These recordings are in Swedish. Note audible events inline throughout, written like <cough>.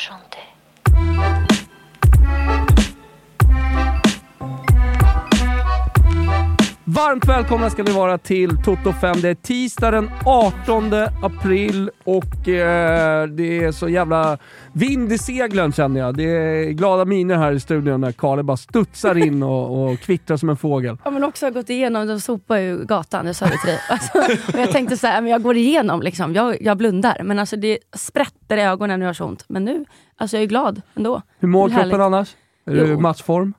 chantait. Varmt välkomna ska ni vara till Toto 5. Det är tisdag den 18 april och eh, det är så jävla vind i seglen känner jag. Det är glada miner här i studion när Karl bara studsar in och, och kvittrar som en fågel. Ja men också gått igenom, de sopar ju gatan, jag sa det till dig. Alltså, och jag tänkte så här, men jag går igenom liksom, jag, jag blundar. Men alltså det sprätter i ögonen jag har så ont. Men nu, alltså jag är glad ändå. Hur mår är härligt. kroppen annars? Är du i Jo. matchform?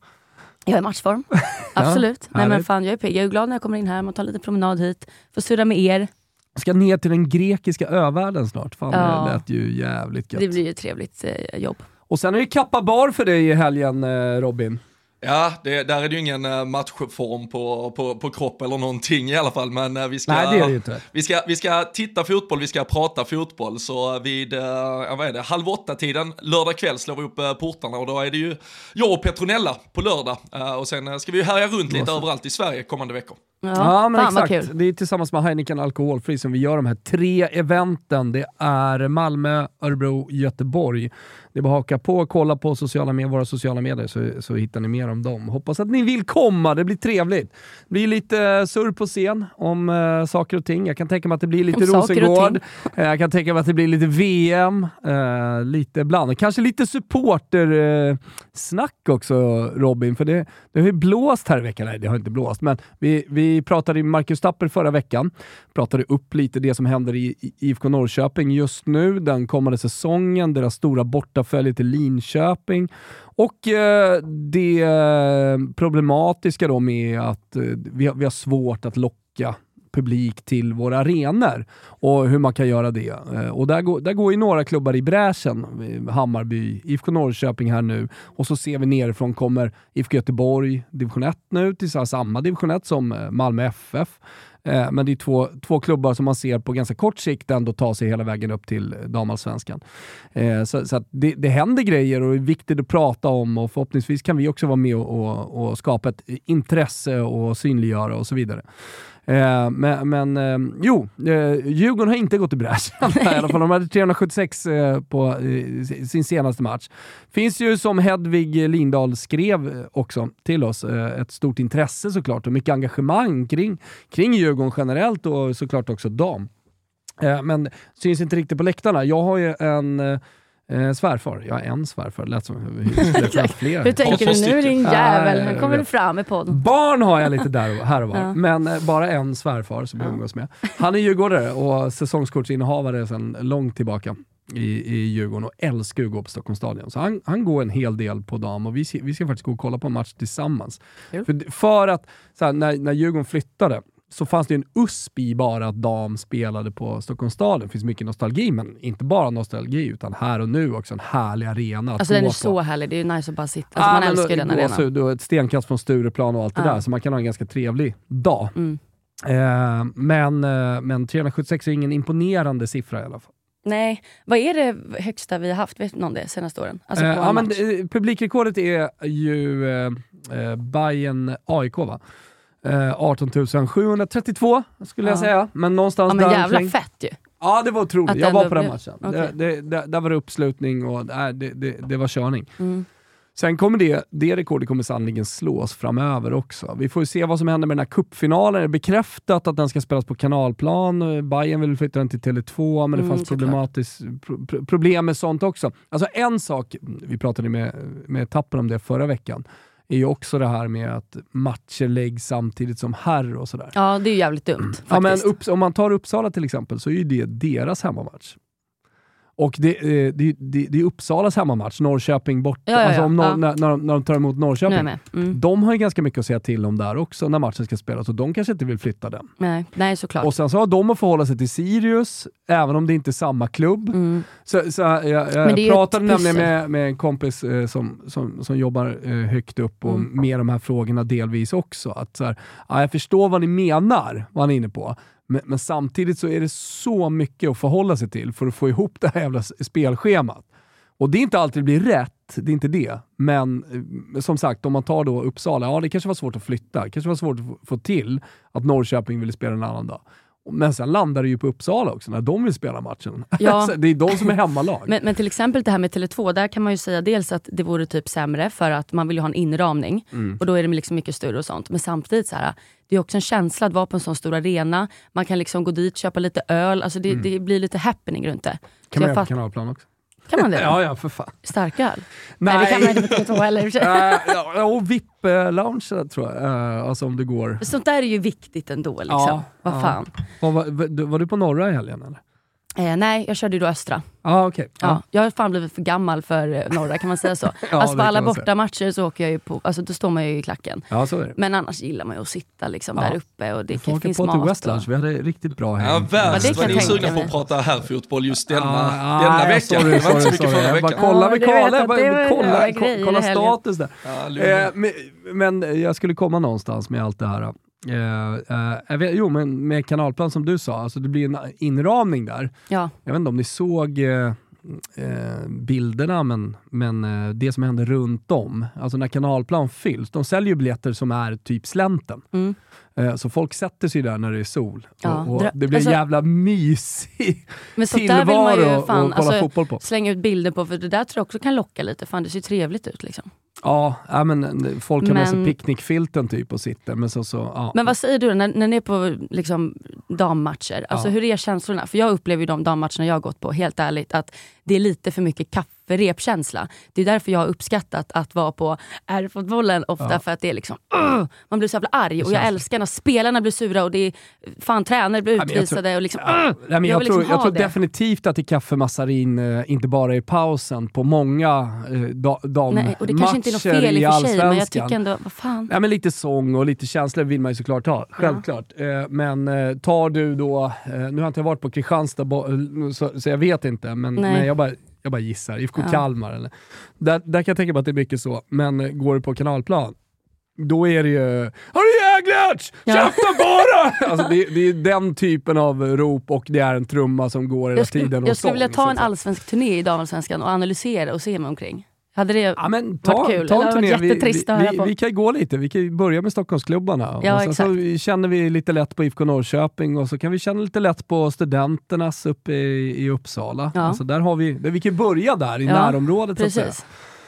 Jag är i matchform, <laughs> absolut. Nej men fan jag är pigg, jag är glad när jag kommer in här, man tar lite promenad hit, får surra med er. Jag ska ner till den grekiska övärlden snart. Fan, Ja. det lät ju jävligt gött. Det blir ju ett trevligt eh, jobb. Och sen är det Kappa Bar för dig i helgen eh, Robin. Ja, det, där är det ju ingen eh, matchform på, på, på kropp eller någonting i alla fall, men eh, vi ska... Nej det är det inte. Vi ska, vi ska titta fotboll, vi ska prata fotboll, så vid, eh, ja, vad är det, halv åtta-tiden, lördag kväll slår vi upp portarna och då är det ju jag och Petronella på lördag. Och sen ska vi ju härja runt lite överallt i Sverige kommande veckor. Ja, Ja, men fan exakt. Det är tillsammans med Heineken Alkoholfri som vi gör de här tre eventen. Det är Malmö, Örebro, Göteborg. Det är bara att haka på och kolla på sociala med, våra sociala medier så, så hittar ni mer om dem. Hoppas att ni vill komma, det blir trevligt. Det blir lite surr på scen om eh, saker och ting. Jag kan tänka mig att det blir lite Om Rosengård. <laughs> Eh, jag kan tänka mig att det blir lite VM, eh, lite bland. Kanske lite supporter-snack också Robin, för det, det har ju blåst här i veckan. Nej, det har inte blåst, men vi, vi pratade i Marcus Tapper förra veckan. Pratade upp lite det som händer i, i IFK Norrköping just nu, den kommande säsongen, deras stora bortafölje till Linköping och eh, det eh, problematiska då med att eh, vi, har, vi har svårt att locka publik till våra arenor och hur man kan göra det. Eh, och där går, där går ju några klubbar i bräschen. Hammarby, IFK Norrköping här nu och så ser vi nerifrån kommer IFK Göteborg, division 1 nu, till samma division 1 som eh, Malmö FF. Eh, men det är två, två klubbar som man ser på ganska kort sikt ändå ta sig hela vägen upp till damallsvenskan. Så, så att det, det händer grejer och det är viktigt att prata om och förhoppningsvis kan vi också vara med och, och, och skapa ett intresse och synliggöra och så vidare. Eh, men men eh, jo, eh, Djurgården har inte gått i bräschen <laughs> i alla fall. De hade 376 eh, på eh, sin senaste match. Finns ju som Hedvig Lindahl skrev eh, också till oss, ett stort intresse såklart och mycket engagemang kring, kring Djurgården generellt och såklart också dam. Men syns inte riktigt på läktarna. Jag har ju en eh, svärfar. Jag har en svärfar. Lät som lät som fler. <laughs> Hur tänker du nu din jävel? Nu kommer du fram i podden. Barn har jag lite där och här och var, <laughs> Ja. men eh, bara en svärfar som jag umgås med. Han är djurgårdare och säsongskortsinnehavare sedan långt tillbaka i, i Djurgården och älskar att gå på Stockholms stadion. Så han, han går en hel del på dam och vi ska, vi ska faktiskt gå och kolla på en match tillsammans. För, för att här, när, när Djurgården flyttade så fanns det en USP i bara att dam spelade på Stockholms stadion. Det finns mycket nostalgi, men inte bara nostalgi utan här och nu också en härlig arena Alltså den är på. så härlig, det är ju nice att bara sitta. Alltså, man men älskar ju den arenan. gåshud och ett stenkast från Stureplan och allt det Ja. där, så man kan ha en ganska trevlig dag. Mm. Eh, men, eh, men 376 är ingen imponerande siffra i alla fall. Nej, vad är det högsta vi har haft? Vet någon det senaste åren? Alltså Eh, ja, en men, publikrekordet är ju eh, eh, Bayern AIK va? Eh, 18 732 skulle jag Ja. säga, men någonstans Ja men där jävla omkring. fett ju. Ja det var otroligt, Att jag var på den matchen. Okej. Det, det, där var det uppslutning och nej, det, det, det var körning. Mm. Sen kommer det, det rekordet kommer sannoliken slås framöver också. Vi får ju se vad som händer med den här cupfinalen. Det är bekräftat att den ska spelas på kanalplan. Eh, Bayern vill flytta den till Tele2, men det Mm, fanns såklart. problematiskt, pro, pro, problem med sånt också. Alltså en sak, vi pratade med, med Tapper om det förra veckan, är ju också det här med att matcher läggs samtidigt som herr och sådär. Ja det är ju jävligt dumt Ja, men om man tar Uppsala till exempel så är ju det deras hemmamatch. Och det, eh, det, det, det är Uppsalas hemmamatch, Norrköping borta. Ja, ja, ja. Alltså om Ja. när, när, de- när de tar emot Norrköping. jag. Mm. De har ju ganska mycket att säga till om där också när matchen ska spelas och de kanske inte vill flytta den. Nej, nej såklart. Och sen så har de att förhålla sig till Sirius, även om det inte är samma klubb. Mm. Så, så jag, jag ju pratade nämligen med, med en kompis eh, som, som, som jobbar eh, högt upp och Mm. med de här frågorna delvis också. Att så här, ja, jag förstår vad ni menar, vad han är inne på. Men, men samtidigt så är det så mycket att förhålla sig till för att få ihop det här jävla spelschemat. Och det är inte alltid det blir rätt, det är inte det. Men eh, som sagt, om man tar då Uppsala, ja det kanske var svårt att flytta. Det kanske var svårt att få- till att Norrköping ville spela en annan dag. Men sen landar det ju på Uppsala också, när de vill spela matchen. <laughs> Ja. Det är de som är hemmalag. Men, men till exempel det här med Tele2, där kan man ju säga dels att det vore typ sämre för att man vill ju ha en inramning Mm. och då är det liksom mycket större och sånt. Men samtidigt så här, det är också en känsla att vara på en sån stor arena. Man kan liksom gå dit, köpa lite öl, alltså det, det blir lite happening runt det. Mm. kan Så man göra på kanalplan också? kan man det? <laughs> Ja, ja, för fan. Starköl? Nej. det kan man inte på Tele2 heller. Äh, <laughs> ja, och VIP-lounge tror jag, äh, alltså om det går. Sånt där är ju viktigt ändå. Liksom. Ja, Vad ja. fan. Var, var, var, var du på norra i helgen eller? Eh, nej, jag körde ju då Östra. Ah, okej. Ja. Jag har fan blivit för gammal för eh, norra, kan man säga så? <laughs> Ja, alltså på alla bortamatcher så åker jag ju på, alltså då står man ju i klacken. ja, så är det. Men annars gillar man ju att sitta liksom Ja. där uppe och det Vi får åka finns på till mat. West Lounge, och... vi hade riktigt bra helg. Ja, värst vad ni är sugna på att prata herrfotboll just denna, Ah, denna nej, vecka. sorry, <laughs> det var inte så sorry, mycket sorry. förra Jag bara veckan. kolla med du att jag bara, kolla, kolla status där. Eh, men, men jag skulle komma någonstans med allt det här. Eh, jag vet, jo, men med kanalplan som du sa, alltså det blir en inramning där. Ja, Jag vet inte om ni såg eh, bilderna, men, men det som händer runt om. Alltså när kanalplan fylls, de säljer biljetter som är typ slänten. mm. Eh, så folk sätter sig där när det är sol. Ja, och, och det blir alltså- en jävla mysig <laughs> men sånt där vill man tillvaro ju att fan kolla alltså, fotboll på. slänga ut bilder på, för det där tror jag också kan locka lite. Fan det ser trevligt ut liksom. Ja, ja men eh, folk har med sig Men- picknickfilten typ och sitter, men så, så ja. Men vad säger du när, när ni är på liksom, dammatcher? Alltså, Ja. Hur är känslorna? För jag upplever ju de dammatcherna jag har gått på, helt ärligt, att det är lite för mycket kafferepkänsla. Det är därför jag har uppskattat att vara på R-fotbollen ofta, Ja. för att det är liksom, "Ugh!" man blir så jävla arg. Och jag älskar när spelarna blir sura och det är, fan tränare blir jag utvisade. och liksom, Ja, "Ugh!" nej, jag, jag tror, liksom jag tror definitivt att det är kaffemassarin, eh, inte bara i pausen, på många eh, da, Nej, och det kanske inte är något fel i och för sig, men jag tycker ändå, vad fan. Ja, men lite sång och lite känslor vill man ju såklart ha, självklart. Eh, men eh, tar du då, eh, nu har jag inte varit på Kristianstad eh, så, så jag vet inte, men, Nej. men jag, bara, jag bara gissar. IFK Ja. Kalmar eller. Där, där kan jag tänka mig att det är mycket så, men eh, går du på kanalplan, då är det ju Har du jäglarts? Ja. Käften <laughs> bara! alltså, det, det är den typen av rop och det är en trumma som går hela Jag skulle, tiden. och jag skulle vilja ta en allsvensk turné i damallsvenskan och analysera och se mig omkring. Hade det Ja, men ta, varit kul? ta en turné. Vi, vi, vi, på? vi kan gå lite, vi kan börja med Stockholmsklubbarna. Ja, och sen så exakt. känner vi lite lätt på IFK Norrköping och så kan vi känna lite lätt på Studenternas uppe i, i Uppsala. Ja. Alltså där har vi, vi kan börja där i Ja, närområdet så att säga. Precis.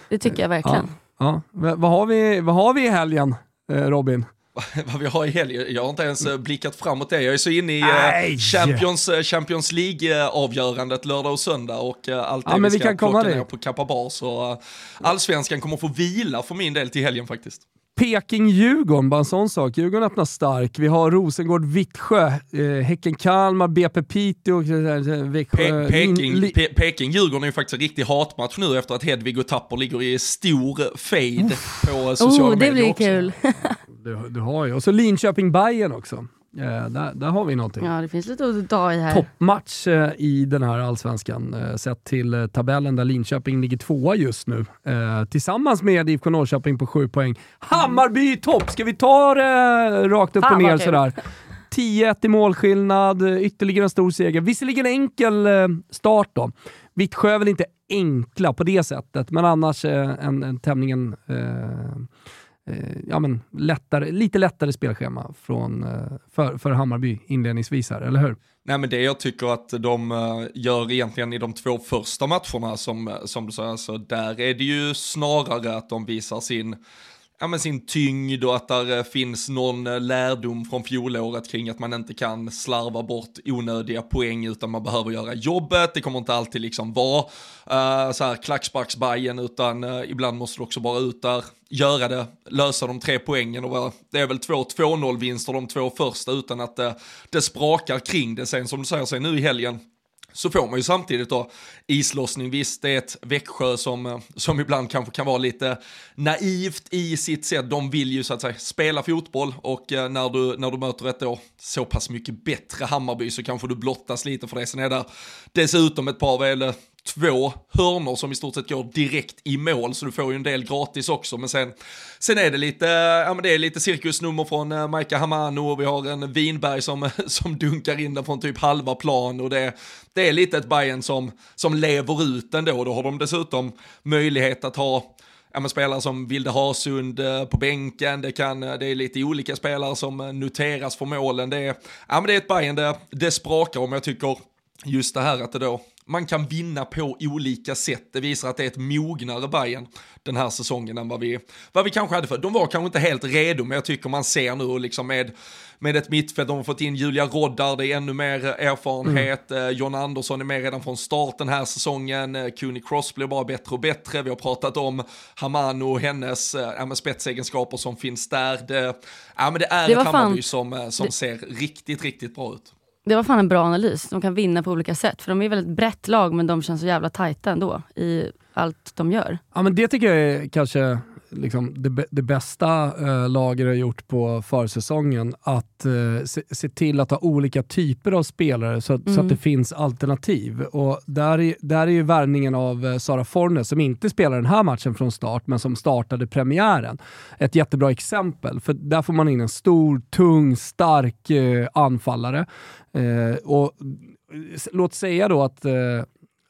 Det tycker jag verkligen. Ja. Va- Vad, har vi, vad har vi i helgen, eh, Robin? <laughs> vad vi har i helgen. Jag har inte ens eh, blickat framåt det. Jag är så inne i eh, Nej! Champions, eh, Champions League-avgörandet lördag och söndag och allt det Ja, vi vi ska kan plocka ner på Kappa Bar. Så allsvenskan kommer få vila för min del till helgen faktiskt. Peking-Djurgården, bara en sån sak. Djurgården öppnar stark. Vi har Rosengård-Vittsjö, eh, Häcken-Kalmar, BP Piteå, eh, Växjö. Pe- Peking, Pe- Peking, Djurgården är ju faktiskt en riktig hatmatch nu efter att Hedvig och Tapper ligger i stor fade på sociala Oh, det medier blir också. kul. <laughs> Du, du har ju. Och så Linköping-Bajen också. Eh, där, där har vi någonting. Ja, det finns lite att ta i här. Toppmatch eh, i den här allsvenskan, eh, sett till eh, tabellen där Linköping ligger tvåa just nu. Eh, tillsammans med IFK Norrköping på sju poäng. Hammarby i topp! Ska vi ta det rakt upp och ner sådär? 10-1 i målskillnad, eh, ytterligare en stor seger. Visserligen enkel start då. Vittsjö är väl inte enkla på det sättet, men annars en, en tämligen Eh, ja, men lättare, lite lättare spelschema från, eh, för, för Hammarby inledningsvis här, eller hur? Nej men det jag tycker att de eh, gör egentligen i de två första matcherna som, eh, som du säger, alltså, där är det ju snarare att de visar sin Ja, men sin tyngd och att där eh, finns någon eh, lärdom från fjolåret kring att man inte kan slarva bort onödiga poäng utan man behöver göra jobbet. Det kommer inte alltid liksom vara uh, så här klacksparksbajen utan uh, ibland måste du också bara ut där, göra det, lösa de tre poängen och uh, det är väl två 2-0 vinster de två första utan att det sprakar kring det. Sen som du säger, sen nu i helgen så får man ju samtidigt då islossning. Visst, det är ett Växjö som, eh, som ibland kanske kan vara lite naivt i sitt sätt. De vill ju så att säga spela fotboll och eh, när du, när du möter ett då så pass mycket bättre Hammarby så kanske du blottas lite för det. Sen är det dessutom ett par, väl eh, två hörnor som i stort sett går direkt i mål, så du får ju en del gratis också. Men sen, sen är det lite, ja, men det är lite cirkusnummer från eh, Maika Hamano och vi har en vinberg som, <laughs> som dunkar in den från typ halva plan och det, det är lite ett Bayern som, som lever ut ändå. Då har de dessutom möjlighet att ha ja, men spelare som Vilde Hasund eh, på bänken, det, kan, eh, det är lite olika spelare som noteras för målen. Det är, ja, men det är ett Bayern det, det sprakar om jag tycker just det här att det då man kan vinna på olika sätt. Det visar att det är ett mognare Bayern den här säsongen än vad vi, vad vi kanske hade för. De var kanske inte helt redo, men jag tycker man ser nu liksom med, med ett mittfält, de har fått in Julia Roddar, det är ännu mer erfarenhet, mm. John Andersson är med redan från start den här säsongen, Cooney Cross blir bara bättre och bättre, vi har pratat om Hamano och hennes äh, spetsegenskaper som finns där. Det, ja, men det är det ett Hammarby som, som det... ser riktigt, riktigt bra ut. Det var fan en bra analys. De kan vinna på olika sätt. För de är väldigt brett lag, men de känns så jävla tajta ändå i allt de gör. Ja, men det tycker jag är kanske liksom det, det bästa eh, laget har gjort på försäsongen. Att eh, se, se, till att ha olika typer av spelare så, mm. så, att mm. det finns alternativ. Och där, är, där är ju värvningen av eh, Sara Fornes, som inte spelar den här matchen från start, men som startade premiären, ett jättebra exempel. För där får man in en stor, tung, stark eh, anfallare. Eh, och låt säga då att eh,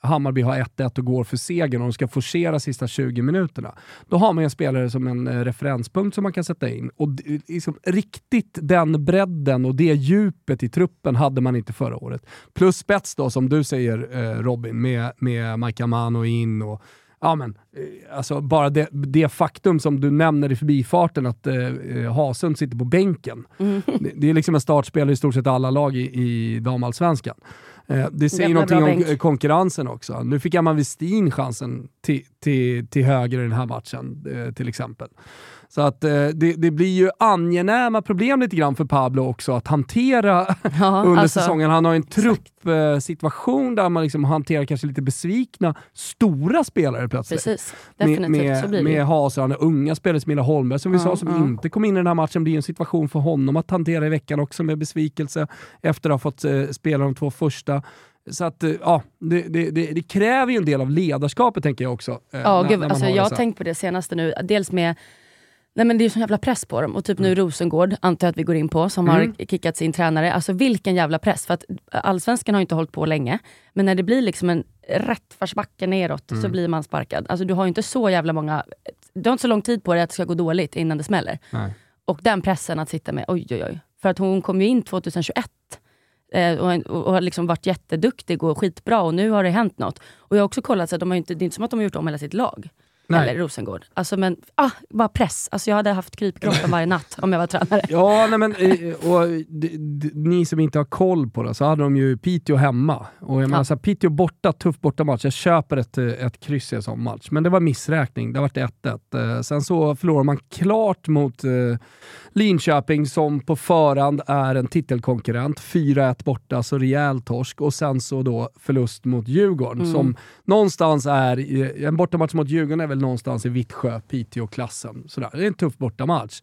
Hammarby har 1-1 och går för segern och de ska forcera sista 20 minuterna. Då har man en spelare som en eh, referenspunkt som man kan sätta in. Och liksom, riktigt den bredden och det djupet i truppen hade man inte förra året. Plus spets då, som du säger eh, Robin, med, med Mike Amano in och ja, men, eh, alltså bara det, det, faktum som du nämner i förbifarten att eh, eh Hasund sitter på bänken. Mm. Det, det, är liksom en startspelare i stort sett alla lag i, i damallsvenskan. Eh, det säger Jävla någonting om konkurrensen också. Nu fick Emma Westin chansen till, till, till höger i den här matchen eh, till exempel. Så att eh, det, det, blir ju angenäma problem lite grann för Pablo också att hantera <laughs> ja, under alltså, säsongen. Han har en truppsituation där man liksom hanterar kanske lite besvikna stora spelare plötsligt. Precis, definitivt. Med, så blir det. med Hasan, unga spelare som Milla Holmberg som vi ja, sa, som ja. inte kom in i den här matchen. Det blir en situation för honom att hantera i veckan också med besvikelse efter att ha fått eh, spela de två första. Så att, eh, ja, det, det, det, det, kräver ju en del av ledarskapet tänker jag också. Eh, ja, när, gud, när alltså, jag har tänkt på det senaste nu. Dels med Nej men det är sån jävla press på dem. Och typ nu mm. Rosengård, antar jag att vi går in på, som mm. har kickat sin tränare. Alltså vilken jävla press. För att allsvenskan har inte hållit på länge. Men när det blir liksom en rättförsbacke neråt mm. så blir man sparkad. Alltså du har inte så jävla många... Du har inte så lång tid på dig att det ska gå dåligt innan det smäller. Nej. Och den pressen att sitta med, oj oj oj. För att hon kom ju in 2021 eh, och har liksom varit jätteduktig och skitbra och nu har det hänt något. Och jag har också kollat, så att de har inte, det är inte som att de har gjort om hela sitt lag. Nej. Eller Rosengård. Alltså, men, ah, bara press. Alltså, jag hade haft krypgråten varje natt om jag var tränare. Ja, nej, men, eh, och, ni som inte har koll på det, så hade de ju Piteå hemma. Och jag menar, så här, Piteå borta, tuff bortamatch. Jag köper ett, eh, ett kryss i en sån match. Men det var missräkning. Det var 1-1. Eh, sen så förlorar man klart mot Linköping som på förhand är en titelkonkurrent. 4-1 borta, så rejäl torsk. Och sen så då förlust mot Djurgården mm. som någonstans är, en bortamatch mot Djurgården är väl någonstans i Vittsjö, Piteå-klassen. Det är en tuff bortamatch.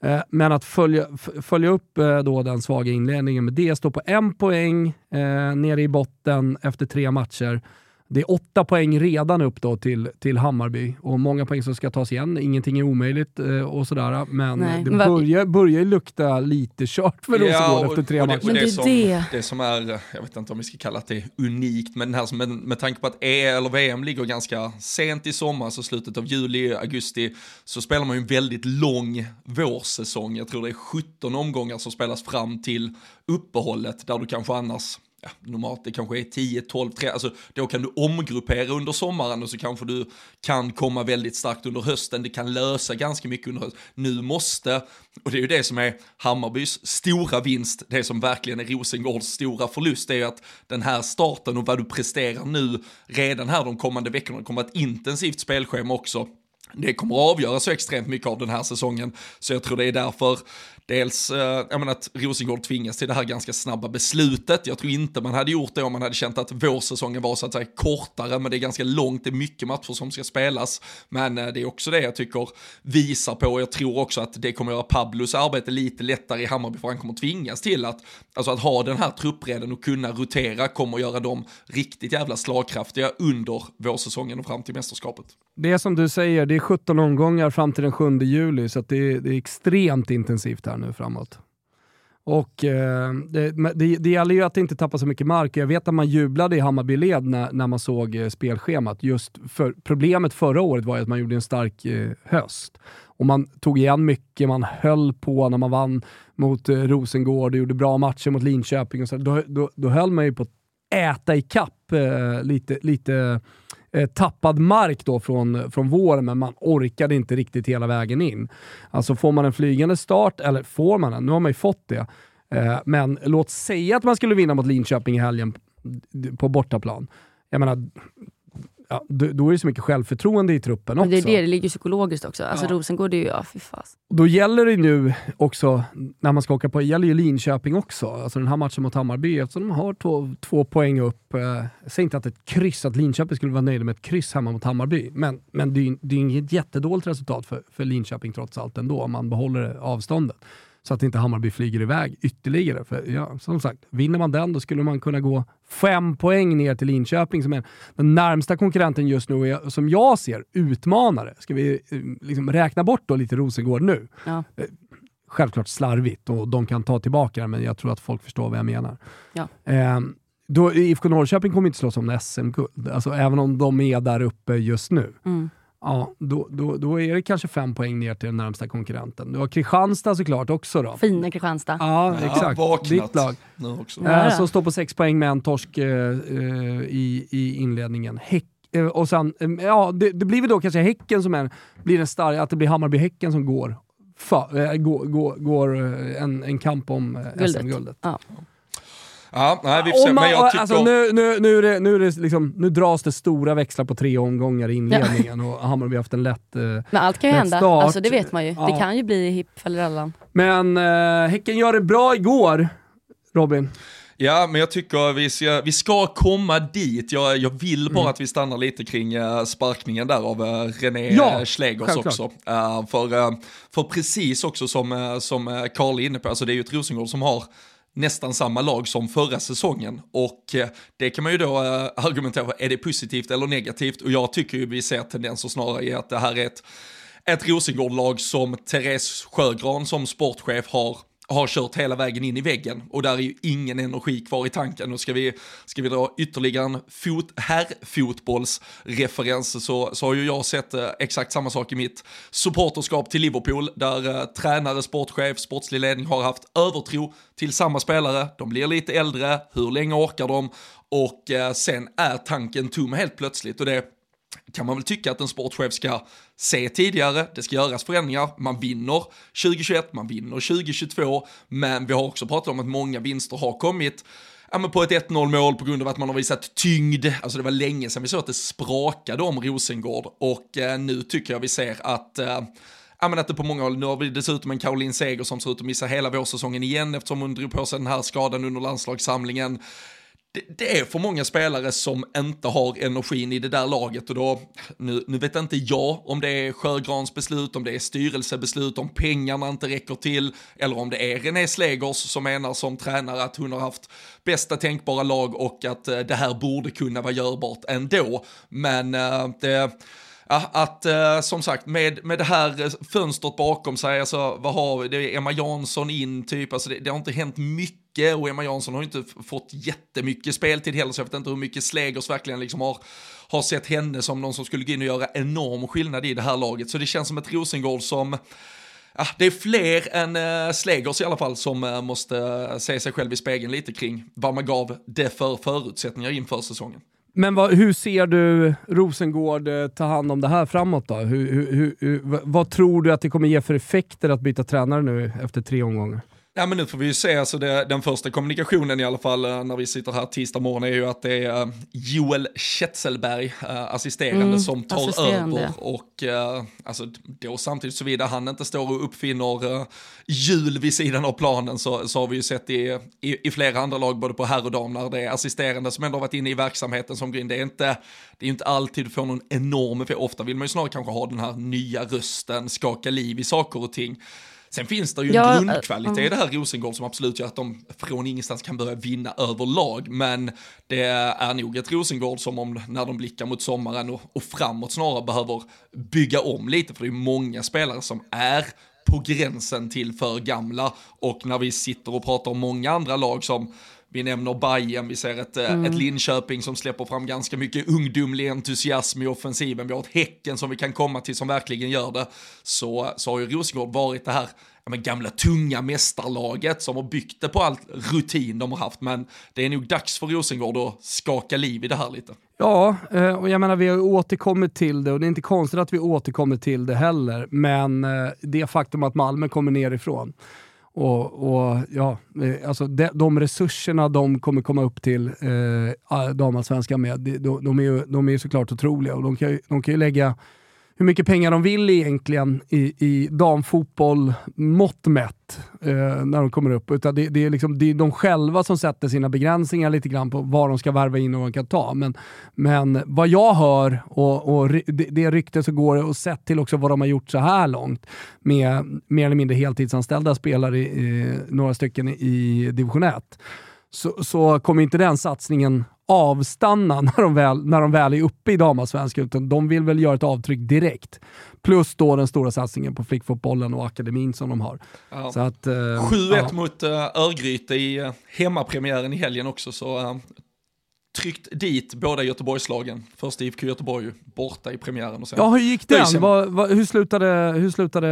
Eh, men att följa, följa upp eh, då den svaga inledningen med det, stå på en poäng eh, nere i botten efter tre matcher det är åtta poäng redan upp då till, till Hammarby och många poäng som ska tas igen. Ingenting är omöjligt eh, och sådär, men Nej, det börjar, börjar lukta lite kört för Rosengård ja, efter tre matcher. Det, det, som, det. det som är, jag vet inte om vi ska kalla det unikt, men här, med, med tanke på att E eller VM ligger ganska sent i sommar, så slutet av juli, augusti, så spelar man ju en väldigt lång vårsäsong. Jag tror det är 17 omgångar som spelas fram till uppehållet, där du kanske annars ja, normalt det kanske är 10, 12, 13, alltså då kan du omgruppera under sommaren och så kanske du kan komma väldigt starkt under hösten, det kan lösa ganska mycket under hösten. Nu måste, och det är ju det som är Hammarbys stora vinst, det som verkligen är Rosengårds stora förlust, det är ju att den här starten och vad du presterar nu redan här de kommande veckorna kommer ett intensivt spelschema också det kommer att avgöra så extremt mycket av den här säsongen. Så jag tror det är därför dels eh, jag menar, att Rosengård tvingas till det här ganska snabba beslutet. Jag tror inte man hade gjort det om man hade känt att vårsäsongen var så att säga kortare, men det är ganska långt, det är mycket matcher som ska spelas. Men eh, det är också det jag tycker visar på, och jag tror också att det kommer göra Pablos arbete lite lättare i Hammarby, för han kommer tvingas till att, alltså att ha den här truppredden och kunna rotera kommer göra dem riktigt jävla slagkraftiga under vårsäsongen och fram till mästerskapet. Det är som du säger, det är 17 omgångar fram till den 7 juli, så det är, det är extremt intensivt här nu framåt. Och eh, det, det, det gäller ju att inte tappa så mycket mark. Jag vet att man jublade i Hammarby-led när, när man såg eh, spelschemat. Just för, problemet förra året var ju att man gjorde en stark eh, höst. Och man tog igen mycket, man höll på när man vann mot eh, Rosengård och gjorde bra matcher mot Linköping. Och så. Då, då, då höll man ju på att äta ikapp eh, lite, lite eh, tappad mark då från, från våren, men man orkade inte riktigt hela vägen in. Alltså får man en flygande start, eller får man den? Nu har man ju fått det. Eh, men låt säga att man skulle vinna mot Linköping i helgen på bortaplan. Jag menar, ja, då, är det så mycket självförtroende i truppen också. Men det är det, det ligger psykologiskt också. Alltså ja. Rosengård är ju, ja fy fas. Då gäller det nu också, när man ska åka på, gäller ju Linköping också. Alltså den här matchen mot Hammarby, eftersom de har två, två poäng upp. Eh, säger inte att ett kryss, att Linköping skulle vara nöjda med ett kryss hemma mot Hammarby. Men, men det är ju inget jättedåligt resultat för, för Linköping trots allt ändå, om man behåller avståndet så att inte Hammarby flyger iväg ytterligare. För ja, som sagt, vinner man den då skulle man kunna gå fem poäng ner till Linköping som är den närmsta konkurrenten just nu och som jag ser utmanare. Ska vi eh, liksom räkna bort då lite Rosengård nu? Ja. Eh, självklart slarvigt och de kan ta tillbaka det, men jag tror att folk förstår vad jag menar. Ja. Eh, då, IFK Norrköping kommer inte slåss om SM-guld, alltså, även om de är där uppe just nu. Mm ja, då, då, då är det kanske fem poäng ner till den närmsta konkurrenten. Du har Kristianstad såklart också då. Fina Kristianstad. Ja, exakt. Ja, Ditt lag. Också. Äh, som står på sex poäng med en torsk eh, eh i, i inledningen. Häck, eh, och sen, eh, ja, det, det, blir väl då kanske Häcken som är, blir en stark, att det blir Hammarby-Häcken som går, för, äh, går, går, går en, en kamp om SM-guldet. Ja. Ja, nej, vi får se. Men jag tycker... alltså, nu, nu, nu, är det, nu, är det liksom, nu dras det stora växlar på tre omgångar i inledningen och Hammarby har haft en lätt eh, Men allt kan ju hända, start. Alltså, det vet man ju. Ja. Det kan ju bli hipp eller Men eh, Häcken gör det bra igår, Robin. Ja, men jag tycker vi ska, vi ska komma dit. Jag, jag vill bara mm. att vi stannar lite kring uh, sparkningen där av uh, René ja, Schlegers också. Uh, för, uh, för precis också som, som Carl är inne på, alltså det är ju ett Rosengård som har nästan samma lag som förra säsongen. Och eh, det kan man ju då eh, argumentera för, är det positivt eller negativt? Och jag tycker ju vi ser tendenser snarare i att det här är ett, ett Rosengård-lag som Therese Sjögran som sportchef har har kört hela vägen in i väggen och där är ju ingen energi kvar i tanken. Och ska vi, ska vi dra ytterligare en fot, herrfotbollsreferens så, så har ju jag sett eh, exakt samma sak i mitt supporterskap till Liverpool där eh, tränare, sportchef, sportslig ledning har haft övertro till samma spelare. De blir lite äldre, hur länge orkar de? Och eh, sen är tanken tom helt plötsligt och det kan man väl tycka att en sportchef ska se tidigare, det ska göras förändringar, man vinner 2021, man vinner 2022, men vi har också pratat om att många vinster har kommit ja, men på ett 1-0 mål på grund av att man har visat tyngd. Alltså det var länge sedan vi såg att det sprakade om Rosengård och eh, nu tycker jag vi ser att eh, Ja, men att det på många håll, nu har vi dessutom en Caroline Seger som ser ut att missa hela vårsäsongen igen eftersom hon drog på sig den här skadan under landslagssamlingen det, är för många spelare som inte har energin i det där laget och då, nu, nu vet inte jag om det är Sjögrans beslut, om det är styrelsebeslut, om pengarna inte räcker till, eller om det är René Slegers som menar som tränare att hon har haft bästa tänkbara lag och att eh, det här borde kunna vara görbart ändå. Men eh, det Ja, att eh, som sagt med, med det här eh, fönstret bakom sig, alltså vad har vi, det är Emma Jansson in typ, alltså det, det har inte hänt mycket och Emma Jansson har inte fått jättemycket speltid heller så jag vet inte hur mycket Slegers verkligen liksom har, har sett henne som någon som skulle gå in och göra enorm skillnad i det här laget. Så det känns som ett Rosengård som Ja, det är fler än äh, Slegers i alla fall som äh, måste äh, se sig själv i spegeln lite kring vad man gav det för förutsättningar inför säsongen. Men vad, hur ser du Rosengård ta hand om det här framåt då? Hur, hur, hur, vad tror du att det kommer ge för effekter att byta tränare nu efter tre omgångar? Ja men nu får vi ju se, alltså det, den första kommunikationen i alla fall eh, när vi sitter här tisdag morgon är ju att det är uh, Joel Schetzelberg, uh, assisterande, mm, som tar assisterande. över. Och alltså då samtidigt såvida han inte står och uppfinner hjul vid sidan av planen så, så har vi ju sett i, i, i flera andra lag, både på herr och dam, när det är assisterande som ändå varit inne i verksamheten som går in. Det är inte, det är inte alltid du får någon enorm effekt, ofta vill man ju snarare kanske ha den här nya rösten, skaka liv i saker och ting. Sen finns det ju ja, en grundkvalitet i det här Rosengård som absolut gör att de från ingenstans kan börja vinna överlag. Men det är nog ett Rosengård som om när de blickar mot sommaren och, och framåt snarare behöver bygga om lite. För det är många spelare som är på gränsen till för gamla. Och när vi sitter och pratar om många andra lag som vi nämner Bayern, vi ser ett, eh, mm. ett Linköping som släpper fram ganska mycket ungdomlig entusiasm i offensiven. Vi har ett Häcken som vi kan komma till som verkligen gör det. Så, så har ju Rosengård varit det här ja, men gamla tunga mästarlaget som har byggt det på all rutin de har haft. Men det är nog dags för Rosengård att skaka liv i det här lite. Ja, eh, och jag menar vi har återkommit till det och det är inte konstigt att vi återkommer till det heller. Men eh, det faktum att Malmö kommer nerifrån och, och ja, eh, alltså de, de resurserna de kommer komma upp till eh, damallsvenskan med, de, de, är ju, de är ju såklart otroliga. Och de kan ju, de kan ju lägga hur mycket pengar de vill egentligen i, i damfotboll mått mätt eh, när de kommer upp. Utan det, det, är liksom, det är de själva som sätter sina begränsningar lite grann på vad de ska värva in och vad de kan ta. Men, men vad jag hör och, och det, det rykte som går och sett till också vad de har gjort så här långt med mer eller mindre heltidsanställda spelare, i, några stycken i division 1, så, så kommer inte den satsningen avstanna <laughs> när de väl, när de väl är uppe i damallsvenskan, utan de vill väl göra ett avtryck direkt. Plus då den stora satsningen på flickfotbollen och akademin som de har. Ja. Så att, eh, 7-1 ja. mot uh, Örgryte i uh, hemmapremiären i helgen också, så uh, tryckt dit båda Göteborgslagen. Först IFK Göteborg borta i premiären. Och sen ja, hur gick den? Va, va, hur slutade, hur slutade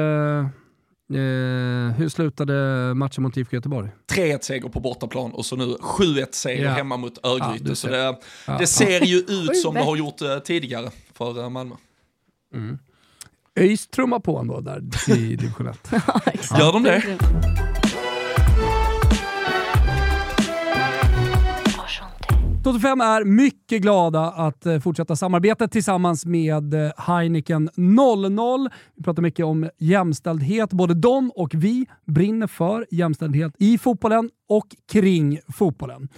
Eh, hur slutade matchen mot IFK Göteborg? 3-1 seger på bortaplan och så nu 7-1 seger ja. hemma mot Örgryte. Ja, så det, ja, det ser ju ut som det har gjort eh, tidigare för eh, Malmö. Mm. ÖIS trummar på ändå där i division 1. <laughs> Gör de det? Toto 5 är mycket glada att eh, fortsätta samarbetet tillsammans med eh, Heineken 00. Vi pratar mycket om jämställdhet. Både de och vi brinner för jämställdhet i fotbollen och kring fotbollen.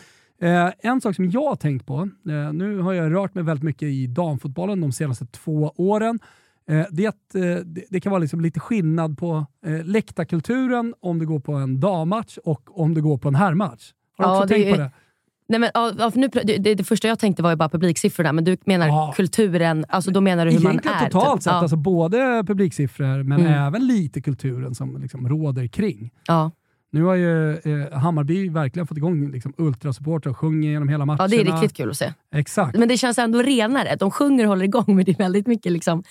Eh, en sak som jag har tänkt på, eh, nu har jag rört mig väldigt mycket i damfotbollen de senaste två åren. Eh, det, eh, det, kan vara liksom lite skillnad på eh, läktarkulturen om du går på en dammatch och om du går på en herrmatch. Har du ja, också tänkt på det? Nej, men, nu, det, det, första jag tänkte var ju bara publiksiffrorna, men du menar ja. kulturen, alltså då menar du hur Egentligen man är? totalt typ. sett, ja. alltså både publiksiffror men mm. även lite kulturen som liksom råder kring. Ja. Nu har ju eh, Hammarby verkligen fått igång liksom, ultrasupportrar och sjunger genom hela matcherna. Ja, det är riktigt kul att se. Exakt. Men det känns ändå renare. De sjunger och håller igång, men det är väldigt mycket liksom,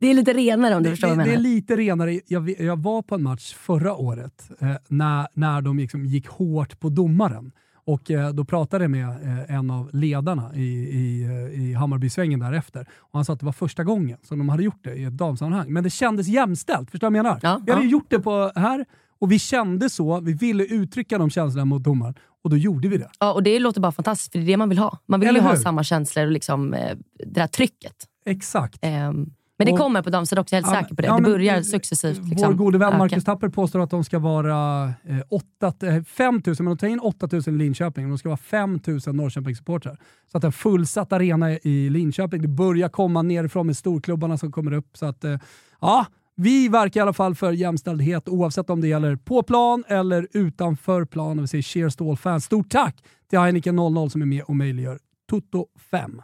det är lite renare om du det, förstår det, vad jag menar. Det är lite renare. Jag, jag var på en match förra året eh, när, när de liksom gick hårt på domaren. Och eh, då pratade jag med eh, en av ledarna i, i, eh, i Hammarbysvängen därefter. Och han sa att det var första gången som de hade gjort det i ett damsammanhang. Men det kändes jämställt, förstår du vad jag menar? Ja, vi hade ja. gjort det på här och vi kände så, vi ville uttrycka de känslorna mot domaren och då gjorde vi det. Ja, och det låter bara fantastiskt för det är det man vill ha. Man vill Eller ju hur? ha samma känslor och liksom, det där trycket. Exakt. Um, men det kommer på damsidan också, jag är helt ja, säker på det. Ja, det börjar successivt. Liksom, vår gode vän Marcus Tapper påstår att de ska vara eh, 8, 5 000, men de tar in 8 000 i Linköping, och de ska vara 5 000 Norrköpingssupportrar. Så att en fullsatt arena i Linköping, det börjar komma nerifrån med storklubbarna som kommer upp. Så att, eh, ja, vi verkar i alla fall för jämställdhet oavsett om det gäller på plan eller utanför plan. Vi säger cheers to all fans. Stort tack till Heineken 00 som är med och möjliggör Toto 5.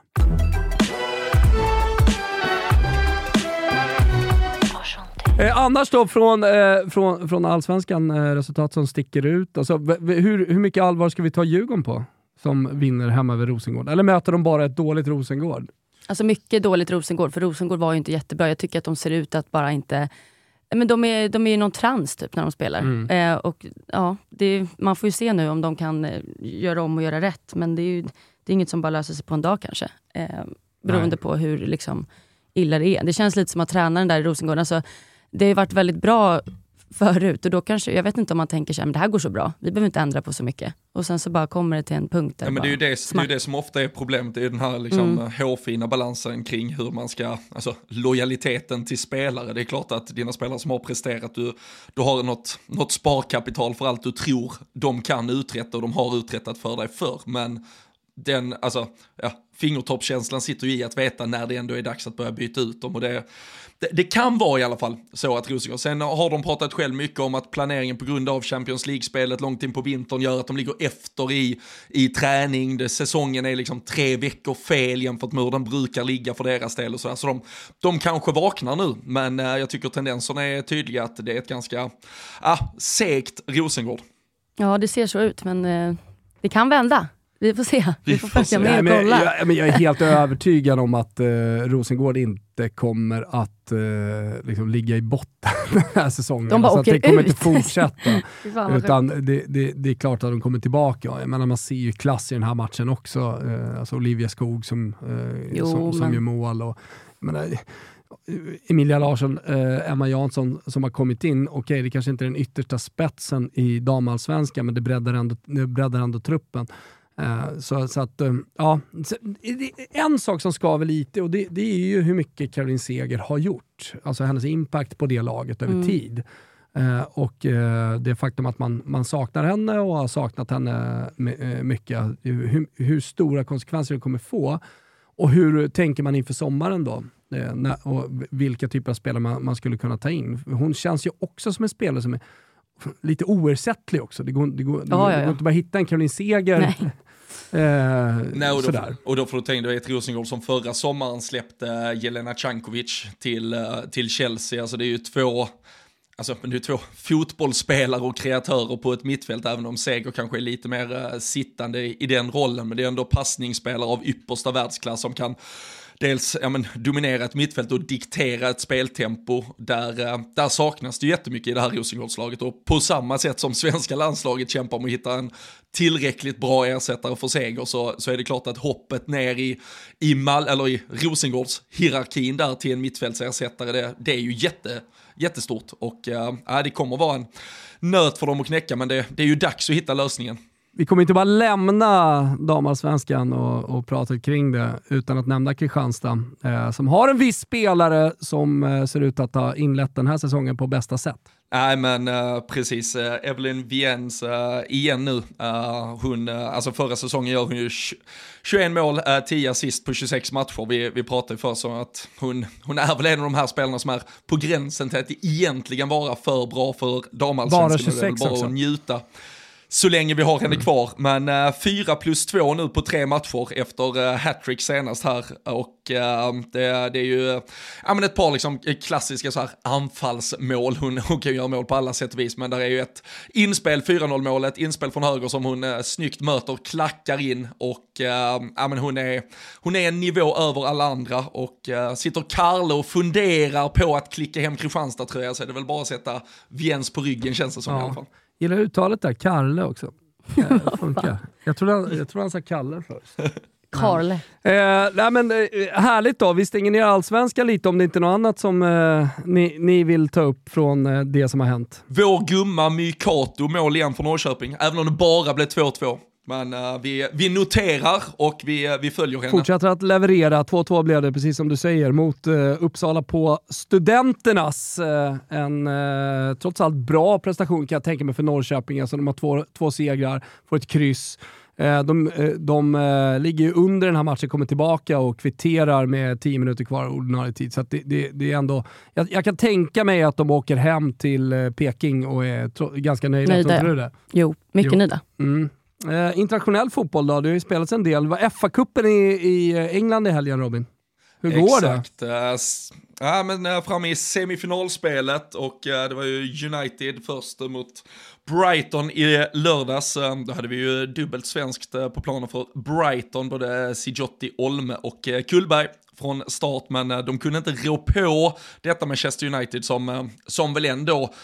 Eh, annars då från, eh, från, från allsvenskan, eh, resultat som sticker ut. Alltså, hur, hur mycket allvar ska vi ta Djurgården på som vinner hemma över Rosengård? Eller möter de bara ett dåligt Rosengård? Alltså mycket dåligt Rosengård, för Rosengård var ju inte jättebra. Jag tycker att de ser ut att bara inte... Men de är, de är i någon trans typ när de spelar. Mm. Eh, och, ja, det, man får ju se nu om de kan eh, göra om och göra rätt. Men det är ju det är inget som bara löser sig på en dag kanske. Eh, beroende Nej. på hur liksom, illa det är. Det känns lite som att tränaren där i Rosengård, alltså, det har varit väldigt bra förut och då kanske, jag vet inte om man tänker sig, men det här går så bra, vi behöver inte ändra på så mycket. Och sen så bara kommer det till en punkt där ja, men det, är ju det, det, är det som ofta är problemet, det är den här liksom mm. hårfina balansen kring hur man ska, alltså lojaliteten till spelare. Det är klart att dina spelare som har presterat, du, du har något, något sparkapital för allt du tror de kan uträtta och de har uträttat för dig förr, men den, alltså, ja, fingertoppskänslan sitter ju i att veta när det ändå är dags att börja byta ut dem och det, det, det kan vara i alla fall så att Rosengård, sen har de pratat själv mycket om att planeringen på grund av Champions League-spelet långt in på vintern gör att de ligger efter i, i träning, det, säsongen är liksom tre veckor fel jämfört med hur den brukar ligga för deras del och sådär, så de, de kanske vaknar nu, men eh, jag tycker tendenserna är tydliga att det är ett ganska äh, segt Rosengård. Ja, det ser så ut, men eh, det kan vända. Vi får se. Vi, får, följa med och kolla. Jag, men jag är helt övertygad om att eh, Rosengård inte kommer att eh, liksom ligga i botten <laughs> den här säsongen. De bara så åker det kommer ut. inte fortsätta. <laughs> utan det, det, det, är klart att de kommer tillbaka. Jag menar, man ser ju klass i den här matchen också. Eh, alltså Olivia Skog som, eh, jo, som, som gör mål. Och, menar, Emilia Larsson, eh, Emma Jansson som har kommit in, okej okay, det kanske inte är den yttersta spetsen i damallsvenskan men det breddar ändå, det breddar ändå truppen. Uh, så, så, att, um, ja. En sak som skaver lite och det, det, är ju hur mycket Caroline Seger har gjort. Alltså hennes impact på det laget över mm. tid. Uh, och det faktum att man, man saknar henne och har saknat henne mycket. Hur, hur, stora konsekvenser det kommer få. Och hur tänker man inför sommaren då? Och vilka typer av spelare man, man, skulle kunna ta in. Hon känns ju också som en spelare som är lite oersättlig också. Det går, det går, det går, det går inte bara hitta en Caroline Seger Eh, Nej, och, då, sådär. och då får du tänka dig ett Rosengård som förra sommaren släppte Jelena Cankovic till, eh, till Chelsea. Alltså det är ju två, alltså, det är två <laughs> fotbollsspelare och kreatörer på ett mittfält, även om Seger kanske är lite mer uh, sittande i den rollen. Men det är ändå passningsspelare av yppersta världsklass som kan dels ja, men, dominera ett mittfält och diktera ett speltempo. Där, eh, där saknas det jättemycket i det här Rosengårdslaget och på samma sätt som svenska landslaget kämpar med att hitta en tillräckligt bra ersättare för seger så, så är det klart att hoppet ner i, i, Mal, eller i Rosengårds hierarkin där till en mittfältsersättare det, det är ju jätte, jättestort och äh, det kommer vara en nöt för dem att knäcka men det, det är ju dags att hitta lösningen vi kommer inte bara lämna damallsvenskan och, och prata kring det utan att nämna Kristianstad eh, som har en viss spelare som eh, ser ut att ha inlett den här säsongen på bästa sätt. Nej men uh, precis, uh, Evelyn Viens uh, igen nu. hon, alltså förra säsongen gör hon ju 21 mål, 10 assist på 26 matcher. Vi, vi pratade ju först om att hon, hon är väl en av de här spelarna som är på gränsen till att egentligen vara för bra för damallsvenskan. Bara 26 bara också. njuta så länge vi har henne kvar. Men uh, eh, 4 plus 2 nu på tre matcher efter uh, hattrick senast här. Och uh, det, det, är ju ja, men ett par liksom, klassiska så här, anfallsmål. Hon, hon kan ju göra mål på alla sätt och vis, men där är ju ett inspel, 4-0 målet, inspel från höger som hon uh, snyggt möter, klackar in och ja, men hon, är, hon är en nivå över alla andra och sitter Karle och funderar på att klicka hem Kristianstad tror jag, så är det väl bara att sätta Viens på ryggen känns det som ja. i alla fall. Gillar uttalet där, Karle också. <laughs> Eh, funkar. Jag tror han, jag tror han sa Kalle först. <laughs> Karle. Eh, nej men, eh, härligt då, vi stänger ner allsvenskan lite om det inte är något annat som eh, ni, ni vill ta upp från eh, det som har hänt. Vår gumma Mykato mål igen för Norrköping, även om det bara blev 2-2. Men uh, vi, vi noterar och vi, uh, vi följer henne. Fortsätter att leverera. 2-2 blev det, precis som du säger, mot uh, Uppsala på Studenternas. en trots allt bra prestation kan jag tänka mig för Norrköping. Alltså, de har två, två segrar, får ett kryss. De, de ligger under den här matchen, kommer tillbaka och kvitterar med 10 minuter kvar ordinarie tid. Så det, det, det, är ändå, jag, jag, kan tänka mig att de åker hem till Peking och är ganska nöjda. nöjda. Tror du det? Jo, mycket jo. nöjda. Mm. Eh, internationell fotboll då? Det har ju spelats en del. Det var FA-cupen i, i England i helgen Robin. Hur går Exakt. det? Exakt. Eh, ja, men framme i semifinalspelet och eh, det var ju United först mot Brighton i lördags. Eh, då hade vi ju dubbelt svenskt på planen för Brighton, både Sijotti, Olme och Kullberg från start, men de kunde inte rå på detta Manchester United som, som väl ändå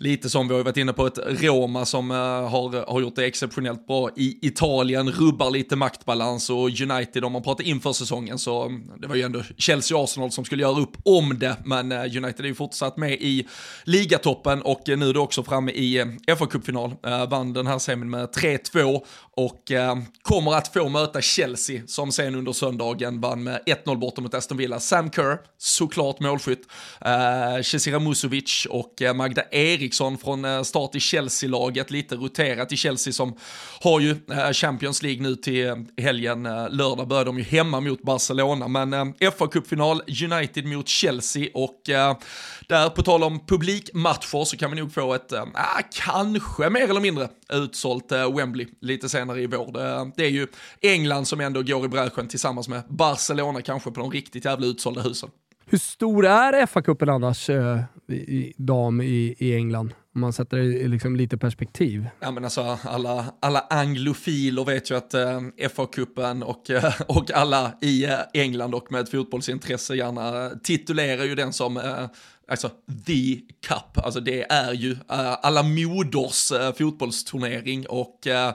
lite som vi har varit inne på, ett Roma som uh, har, har gjort det exceptionellt bra i Italien, rubbar lite maktbalans och United, om man pratar inför säsongen så mm, det var ju ändå Chelsea och Arsenal som skulle göra upp om det, men uh, United är ju fortsatt med i ligatoppen och uh, nu är det också framme i uh, FA-cupfinal, vann den här semin med 3-2 och kommer att få möta Chelsea som sen under söndagen vann med 1-0 borta mot Aston Villa. Sam Kerr, såklart målskytt, uh, Cesira Musovic och Magda Eriksson Eriksson från eh, start i Chelsea-laget, lite roterat i Chelsea som har ju eh, Champions League nu till eh, helgen. Lördag börjar de ju hemma mot Barcelona, men fa kuppfinal United mot Chelsea och där på tal om publikmatcher så kan vi nog få ett, äh, kanske mer eller mindre utsålt äh, Wembley lite senare i vår. Det, det är ju England som ändå går i bräschen tillsammans med Barcelona kanske på de riktigt jävla utsålda husen. Hur stor är FA-cupen annars, eh, i, dam i, i England? Om man sätter det i liksom lite perspektiv. Ja, men alltså, alla, alla anglofiler vet ju att eh, FA-cupen och, eh, och alla i eh, England och med ett fotbollsintresse gärna titulerar ju den som eh, alltså the cup, alltså det är ju uh, alla moders uh, fotbollsturnering och uh,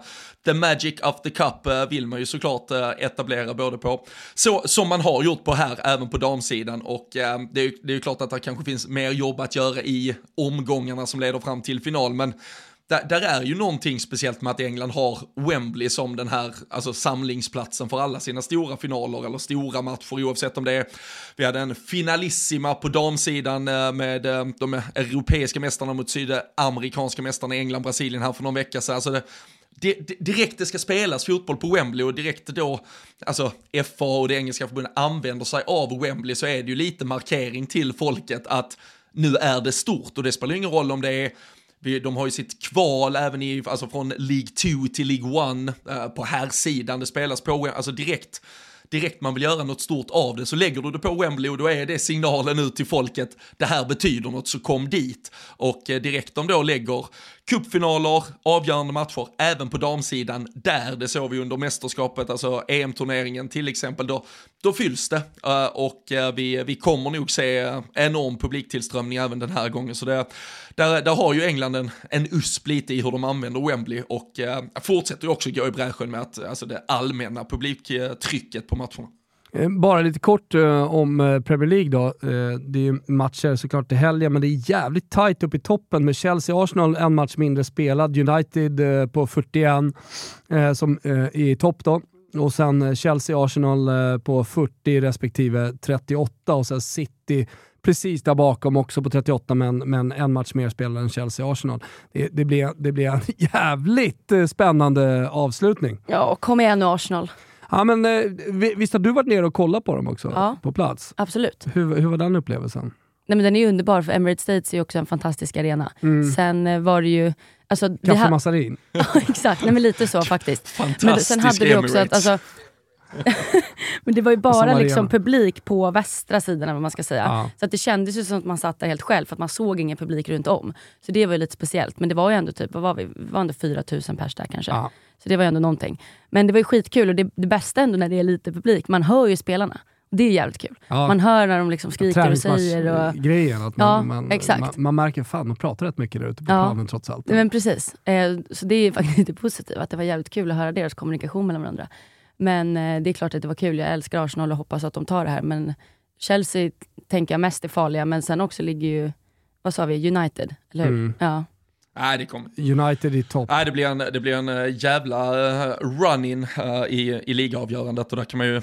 the magic of the cup vill man ju såklart etablera både på, så som man har gjort på här, även på damsidan. Och det är, det är ju klart att det kanske finns mer jobb att göra i omgångarna som leder fram till final, men där, där, är ju någonting speciellt med att England har Wembley som den här alltså, samlingsplatsen för alla sina stora finaler eller stora matcher oavsett om det är, vi hade en finalissima på damsidan eh, med eh, de europeiska mästarna mot sydamerikanska mästarna England, Brasilien här för någon vecka sedan. Alltså det, direkt det ska spelas fotboll på Wembley och direkt då, alltså FA och det engelska förbundet använder sig av Wembley så är det ju lite markering till folket att nu är det stort och det spelar ingen roll om det är de har ju sitt kval även i, alltså från League 2 till League 1 eh, på här sidan det spelas på, alltså direkt direkt man vill göra något stort av det så lägger du det på Wembley och då är det signalen ut till folket, det här betyder något så kom dit. Och eh, direkt de då lägger cupfinaler, avgörande matcher, även på damsidan, där det såg vi under mästerskapet, alltså EM-turneringen till exempel, då, då fylls det. Eh, och eh, vi, vi kommer nog se enorm publiktillströmning även den här gången. Så det, där, där har ju England en, en usp lite i hur de använder Wembley och eh, fortsätter ju också gå i bräschen med att, alltså det allmänna publiktrycket på matcherna. Eh, bara lite kort uh, om eh, Premier League då. Uh, det är ju matcher såklart i helgen, men det är jävligt tight upp i toppen med Chelsea-Arsenal en match mindre spelad, United uh, på 41 som är i topp då. Och sen Chelsea-Arsenal på 40 respektive 38 och sen City precis där bakom också på 38 men, men en match mer spelad än Chelsea-Arsenal. Det, det, blir, det blir en <laughs> jävligt spännande avslutning. Ja, kom igen nu Arsenal. Ja, men, eh, visst har du varit nere och kollat på dem också? Ja, på plats? Absolut. Hur, hur var den upplevelsen? Nej, men den är underbar, för Emirates States är också en fantastisk arena. Mm. Sen eh, var det ju... Alltså, Kaffe Massarin? <laughs> ja, exakt. Nej, men lite så faktiskt. Fantastisk men sen hade vi också att, alltså, <laughs> men det var ju bara liksom publik på västra sidan, vad man ska säga. Ja. Så att det kändes ju som att man satt där helt själv, för att man såg ingen publik runt om. Så det var ju lite speciellt. Men det var ju ändå typ, vad var vi? Vi var ändå 4000 pers där kanske. Ja. Så det var ju ändå någonting. Men det var ju skitkul och det, det bästa ändå när det är lite publik, man hör ju spelarna. Det är jävligt kul. Ja. Man hör när de liksom skriker och säger. Och... Grejen, att man, ja, man, exakt. Man, man, märker fan, de pratar rätt mycket där ute på ja. planen trots allt. Men precis. Eh, så det är <laughs> faktiskt lite positivt, att det var jävligt kul att höra deras kommunikation mellan varandra. Men eh, det är klart att det var kul. Jag älskar Arsenal och hoppas att de tar det här. Men Chelsea tänker jag mest är farliga, men sen också ligger ju, vad sa vi, United, eller hur? Mm. Ja. Nej, det kommer. United i topp. Nej, det blir en, det blir en uh, jävla uh, run-in uh, i, i ligaavgörandet och där kan man ju,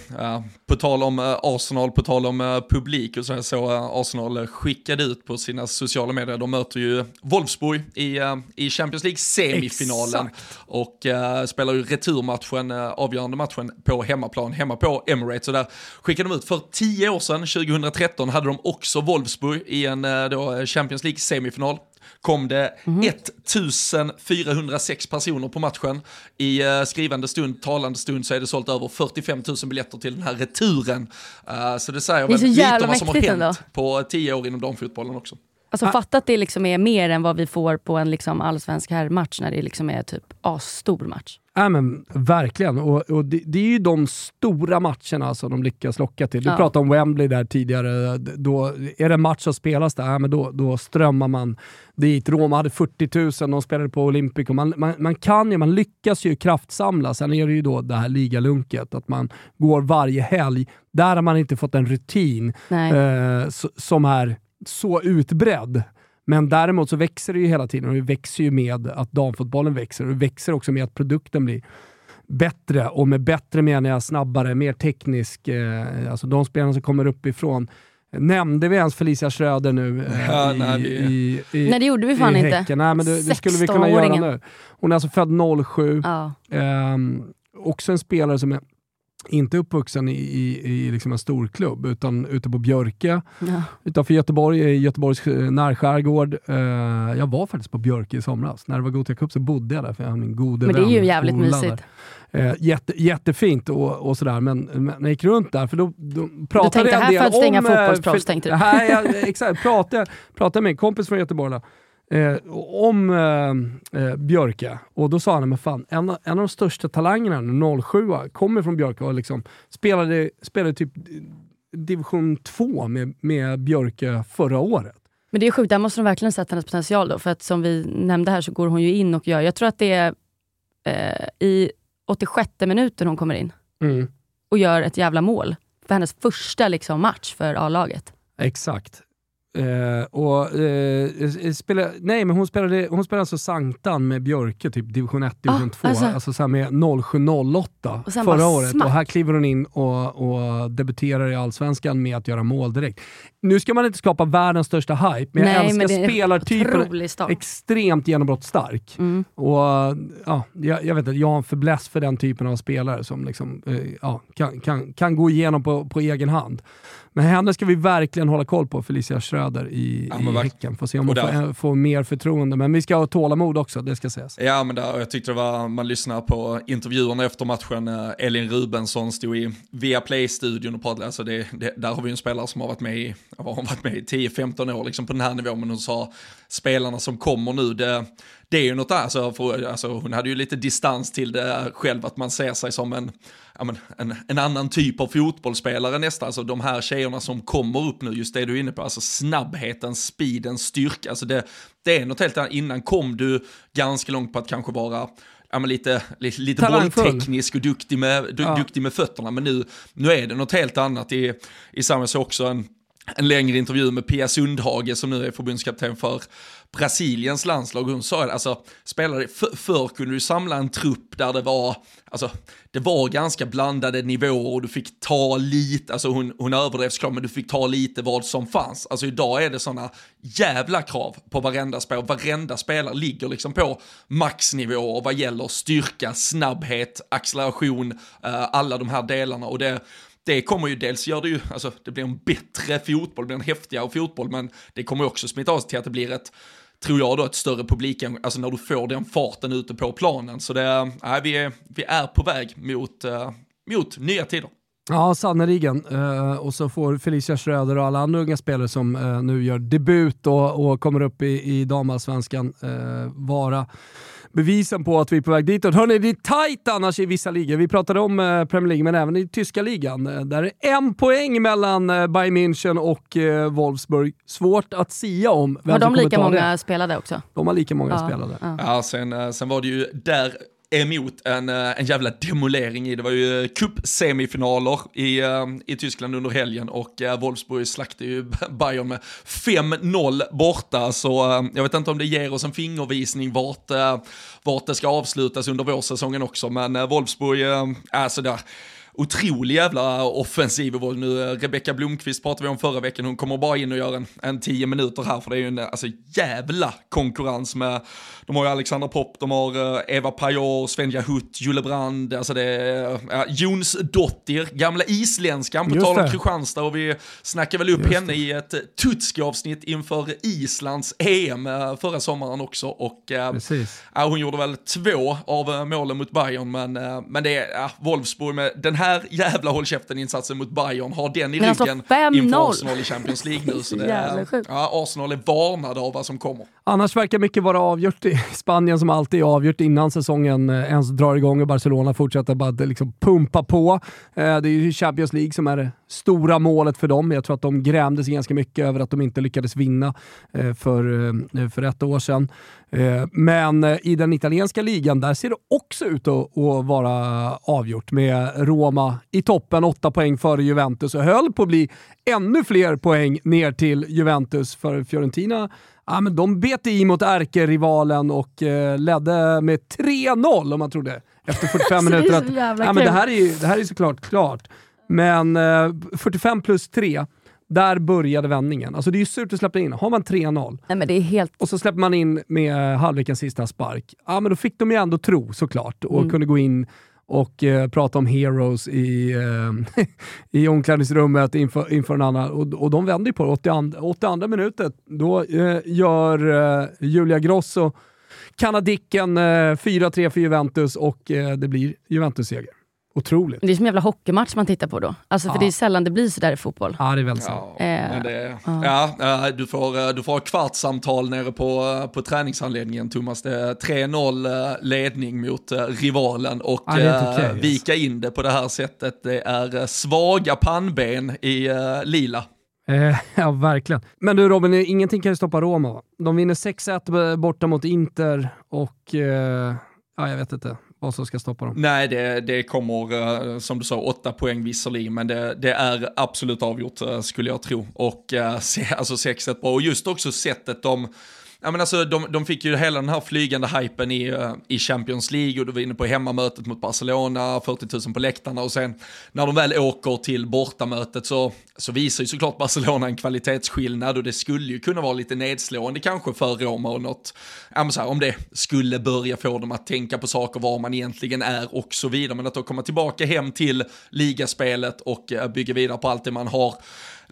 på tal om Arsenal, på tal om publik och så, här, så Arsenal skickade ut på sina sociala medier, de möter ju Wolfsburg i, i Champions League semifinalen Exakt. och spelar ju returmatchen, avgörande matchen på hemmaplan, hemma på Emirates. Så där skickade de ut, för tio år sedan, 2013, hade de också Wolfsburg i en då, Champions League semifinal kom det mm. 1406 personer på matchen. I uh, skrivande stund, talande stund så är det sålt över 45 000 biljetter till den här returen. Uh, så det säger väl lite om vad som har hänt ändå. på tio år inom damfotbollen också. Alltså ah. fatta att det liksom är mer än vad vi får på en liksom allsvensk herrmatch när det liksom är typ asstor match. Ja, men, verkligen, och, och det, det, är ju de stora matcherna som de lyckas locka till. Du ja. pratade om Wembley där tidigare. Då, är det en match som spelas där, ja, men då, då strömmar man dit. Roma hade 40 000, de spelade på Olympic. Man, man, man, kan ju, man lyckas ju kraftsamla. Sen är det ju då det här ligalunket, att man går varje helg. Där har man inte fått en rutin eh, som är så utbredd. Men däremot så växer det ju hela tiden och det växer ju med att damfotbollen växer och det växer också med att produkten blir bättre. Och med bättre menar jag snabbare, mer teknisk. Eh, alltså de spelarna som kommer uppifrån Nämnde vi ens Felicia Schröder nu eh, ja, i, nej, i, i, nej, det gjorde vi fan inte. Nej, men det, det skulle vi kunna göra nu. Hon är alltså född 07. Ja. Eh, också en spelare som är inte uppvuxen i, i, i liksom en stor klubb utan ute på Björke ja. utanför Göteborg, i Göteborgs eh, närskärgård. Uh, jag var faktiskt på Björke i somras. När det var Gothia Cup så bodde jag där för jag har min gode Men det är ju jävligt mysigt. Uh, jätte, jättefint och, och sådär, men, men jag gick runt där för då, då pratade jag en del om... Du tänkte här föds det inga fotbollsproffs, tänkte du? Nej, jag, exakt. Pratade, pratade med en kompis från Göteborg där, eh, om eh, eh, Björke. Och då sa han, men fan, en, en av de största talangerna, 07 kommer från Björke och liksom spelade, spelade typ division 2 med, med Björke förra året. Men det är sjukt, där måste de verkligen sett hennes potential då. För att som vi nämnde här så går hon ju in och gör, jag tror att det är eh, i 86 minuten hon kommer in mm. och gör ett jävla mål. För hennes första liksom, match för A-laget. Exakt. Uh, och, uh, spela, nej, men hon spelade, hon spelade alltså Sanktan med Björke, typ division 1, division ah, 2, alltså, alltså så med 0708 förra året. Smack. Och här kliver hon in och, och debuterar i Allsvenskan med att göra mål direkt. Nu ska man inte skapa världens största hype, men nej, jag älskar men spelartypen. Extremt genombrottsstark. Mm. Och, ja, jag, jag, vet inte, jag har en förbläss för den typen av spelare som liksom, ja, kan, kan, kan gå igenom på, på egen hand. Men henne ska vi verkligen hålla koll på, Felicia Schröder i, ja, i Häcken. Får se om hon får, får, mer förtroende. Men vi ska ha tålamod också, det ska sägas. Ja, men där, jag tyckte det var, man lyssnar på intervjuerna efter matchen, eh, Elin Rubensson stod i Viaplay-studion och pratade, alltså det, det, där har vi en spelare som har varit med i, har varit med i 10-15 år liksom på den här nivån, men hon sa spelarna som kommer nu, det, det är ju något där, alltså, för, alltså, hon hade ju lite distans till det själv, att man ser sig som en, men, en, en annan typ av fotbollsspelare nästan, alltså de här tjejerna som kommer upp nu, just det du är inne på, alltså snabbheten, speeden, styrka, alltså det, det är något helt annat, innan kom du ganska långt på att kanske vara ja, men lite, lite, lite bollteknisk och duktig med, du, ja. duktig med fötterna, men nu, nu är det något helt annat. I, i samma också en en längre intervju med Pia Sundhage som nu är förbundskapten för Brasiliens landslag. Hon sa alltså, spelare, för, förr kunde du samla en trupp där det var, alltså, det var ganska blandade nivåer och du fick ta lite, alltså hon, hon överdrev såklart, men du fick ta lite vad som fanns. Alltså idag är det sådana jävla krav på varenda spelare, varenda spelare ligger liksom på maxnivå vad gäller styrka, snabbhet, acceleration, uh, alla de här delarna och det det kommer ju dels gör det ju, alltså det blir en bättre fotboll, det blir en häftigare fotboll, men det kommer också smitta av sig till att det blir ett, tror jag då, ett större publik, alltså när du får den farten ute på planen. Så det, nej, vi, är, vi är på väg mot, uh, mot nya tider. Ja, sannerligen. Uh, eh, och så får Felicia Schröder och alla andra unga spelare som uh, nu gör debut och, och kommer upp i, i damallsvenskan uh, vara bevisen på att vi är på väg ditåt. Hörni, det är tajt annars i vissa ligor. Vi pratade om eh, Premier League, men även i tyska ligan. Eh, där är en poäng mellan eh, Bayern München och Wolfsburg. Svårt att sia om vem Har de lika många det. spelade också? De har lika många ja. spelade. Ja, ja sen, sen var det ju där emot en, eh, en jävla demolering i. Det var ju cup-semifinaler i, eh, i Tyskland under helgen och eh, Wolfsburg slaktade ju <laughs> Bayern med 5-0 borta. Så jag vet inte om det ger oss en fingervisning vart, vart det ska avslutas under vårsäsongen också. Men Wolfsburg, alltså där otrolig jävla offensiv våld nu. Rebecka Blomqvist pratade vi om förra veckan, hon kommer bara in och gör en, en tio minuter här för det är ju en alltså, jävla konkurrens med, de har ju Alexandra Popp, de har uh, Eva Pajor, Svenja Hutt, Julle Brand, alltså det är uh, Jons Dottir, gamla isländskan på tal om Kristianstad och vi snackade väl upp Just henne det. i ett Tutski-avsnitt inför Islands EM förra sommaren också och uh, hon gjorde väl två av målen mot Bayern men, men det är Wolfsburg med den här här jävla håll käften-insatsen mot Bayern har den i Men alltså, ryggen alltså inför Arsenal i Champions League nu. Så det <laughs> är, ja, Arsenal är varnade av vad som kommer. Annars verkar mycket vara avgjort i Spanien som alltid är avgjort innan säsongen eh, ens drar igång och Barcelona fortsätter bara liksom pumpa på. Eh, det är ju Champions League som är det stora målet för dem. Jag tror att de grämdes ganska mycket över att de inte lyckades vinna eh, för, för ett år sedan. Men i den italienska ligan, där ser det också ut att vara avgjort med Roma i toppen, åtta poäng före Juventus och höll på att bli ännu fler poäng ner till Juventus för Fiorentina Ja, men de bet i mot ärkerivalen och eh, ledde med 3-0 om man trodde efter <laughs> 45 minuter. Att, ja, men det, här är, det här är såklart klart. Men eh, 45 plus 3, Där började vändningen. Alltså det är ju surt att släppa in. Har man 3-0 Nej, men det är helt... och så släpper man in med halvlekens sista spark, ja men då fick de ju ändå tro såklart och Mm. kunde gå in och eh, prata om heroes i, eh, <laughs> i omklädningsrummet inför, inför en annan. Och, och de vänder ju på det. 82, 82 minuter, då eh, gör eh, Julia Grosso kanadicken eh, 4-3 för Juventus och eh, det blir Juventus-seger. Otroligt. Det är som en jävla hockeymatch man tittar på då. Alltså, för Ja. det är sällan det blir sådär i fotboll. Ja, det är väldigt sant. Ja, Eh, men det, ja. ja. eh, du, får, eh, du får ha kvartssamtal nere på, eh, på träningsanläggningen Thomas. Det är 3-0 eh, ledning mot eh, rivalen och Ja, eh, okej, alltså. vika in det på det här sättet. Det är eh, svaga pannben i eh, lila. Eh, <laughs> ja, verkligen. Men du Robin, ingenting kan ju stoppa Roma va? De vinner 6-1 borta mot Inter och eh, ja, jag vet inte vad som ska stoppa dem. Nej, det, det kommer, eh, som du sa, åtta poäng visserligen, men det, det är absolut avgjort eh, skulle jag tro. Och eh, alltså 6-1 bra, och just också sättet de Ja, men alltså, de, de fick ju hela den här flygande hypen i, eh, i Champions League och du var inne på hemmamötet mot Barcelona, 40 000 på läktarna och sen när de väl åker till bortamötet så, så visar ju såklart Barcelona en kvalitetsskillnad och det skulle ju kunna vara lite nedslående kanske för Roma och något, ja men så här, om det skulle börja få dem att tänka på saker var man egentligen är och så vidare, men att då komma tillbaka hem till ligaspelet och eh, bygga vidare på allt det man har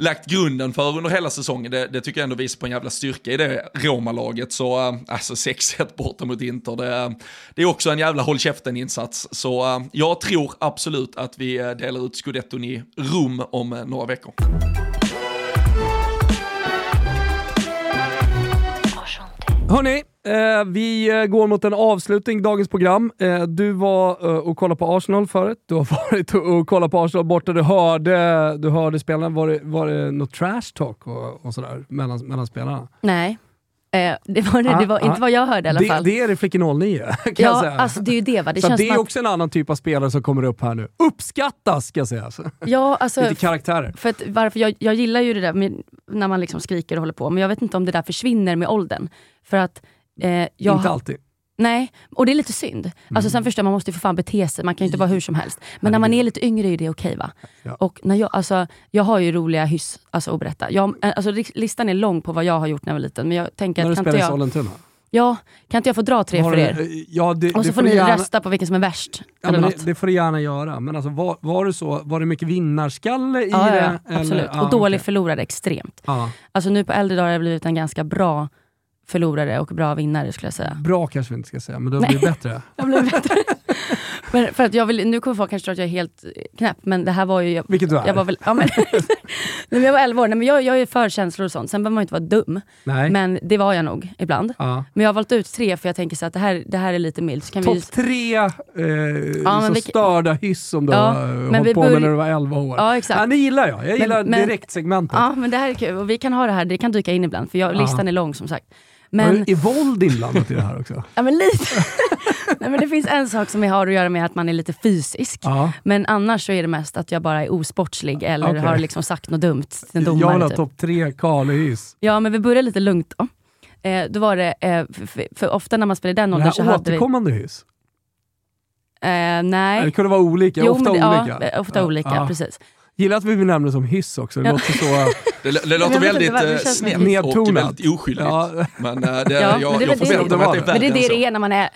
lagt grunden för under hela säsongen. Det, det tycker jag ändå visar på en jävla styrka i det Roma-laget. Så eh, alltså 6-1 borta mot Inter, det, eh, det är också en jävla håll käften-insats. Så eh, jag tror absolut att vi delar ut scudetton i Rom om några veckor. Hörni, eh, vi eh, går mot en avslutning dagens program. Eh, du var eh, och kollade på Arsenal förut. Du har <laughs> varit och, och kollat på Arsenal borta. Du hörde, du hörde spelarna. Var det, var det något trash talk och, och sådär mellan, mellan spelarna? Nej. Eh, det var, det, det var Ah, inte vad jag hörde i alla det, fall. det är Flicken 09 <laughs> kan jag ja, säga. alltså det är ju det va. Det så känns det är att, också en annan typ av spelare som kommer upp här nu. Uppskattas ska jag säga. Alltså. ja, <laughs> alltså, Lite karaktärer. för att, varför, jag, jag gillar ju det där med, när man liksom skriker och håller på, men jag vet inte om det där försvinner med åldern. För att eh, jag Inte alltid. Nej, och det är lite synd. Alltså sen förstår man måste ju för fan bete sig, man kan ju inte vara hur som helst. Men när man är lite yngre är det okej va? Ja. Och när jag, alltså, jag har ju roliga hyss alltså, att berätta. Jag, alltså, listan är lång på vad jag har gjort när jag var liten, men jag tänker När att du spelar i Sollentuna. ja, kan inte jag få dra tre Har för er? Ja, det, Och så får ni gärna- rösta på vilken som är värst. Ja, det, det får du gärna göra, men alltså, var, var, det så, var det mycket vinnarskalle i Ja, det? ja, absolut. Eller? Och dålig okej. förlorare extremt. Alltså nu på äldre dagar har jag blivit en ganska bra förlorare och bra vinnare skulle jag säga. Bra kanske vi inte ska säga, men det blivit bättre. <laughs> Jag blev bättre. men för att jag vill, nu kommer folk kanske tro att jag är helt knäpp, men det här var ju... Jag, Vilket du är. jag var väl, ja, men, <laughs> men jag var 11 år, Nej, men jag, jag är för känslor och sånt. Sen behöver man ju inte vara dum, Nej. men det var jag nog ibland. ja. Men jag har valt ut tre för jag tänker så att det här, det här är lite milt. Kan vi, Topp tre eh, så men vi- störda hyss som du Ja, har hållit på med när du var 11 år. Ja, exakt. Ja, det gillar jag. Jag gillar men- direktsegmentet. ja, men det här är kul och vi kan ha det här, det kan dyka in ibland för jag, Ja. listan är lång som sagt. Men, Är våld inblandat i det här också? ja, men lite. <laughs> Nej, men det finns en sak som har att göra med att man är lite fysisk. Ja. Men annars så är det mest att jag bara är osportslig eller Okej. har liksom sagt något dumt till en Jag vill domare. ha Typ. topp tre Karlehyss. Ja, men vi börjar lite lugnt då. Eh, då var det, eh, för, för, ofta när man spelar i den åldern så hade vi... återkommande hyss? Eh, nej. Det kunde vara olika, Jo, ofta det- olika. Ja, eh, ofta Ja, olika, precis. Gillar att vi benämner det som hyss också. Det Ja. låter så... <laughs> Det, det låter väldigt det eh, snett en- och Nedtonat. väldigt oskyldigt. Ja. Men det, Ja, jag, men det är jag det- att det är värre Men det är det än så. det är när man är,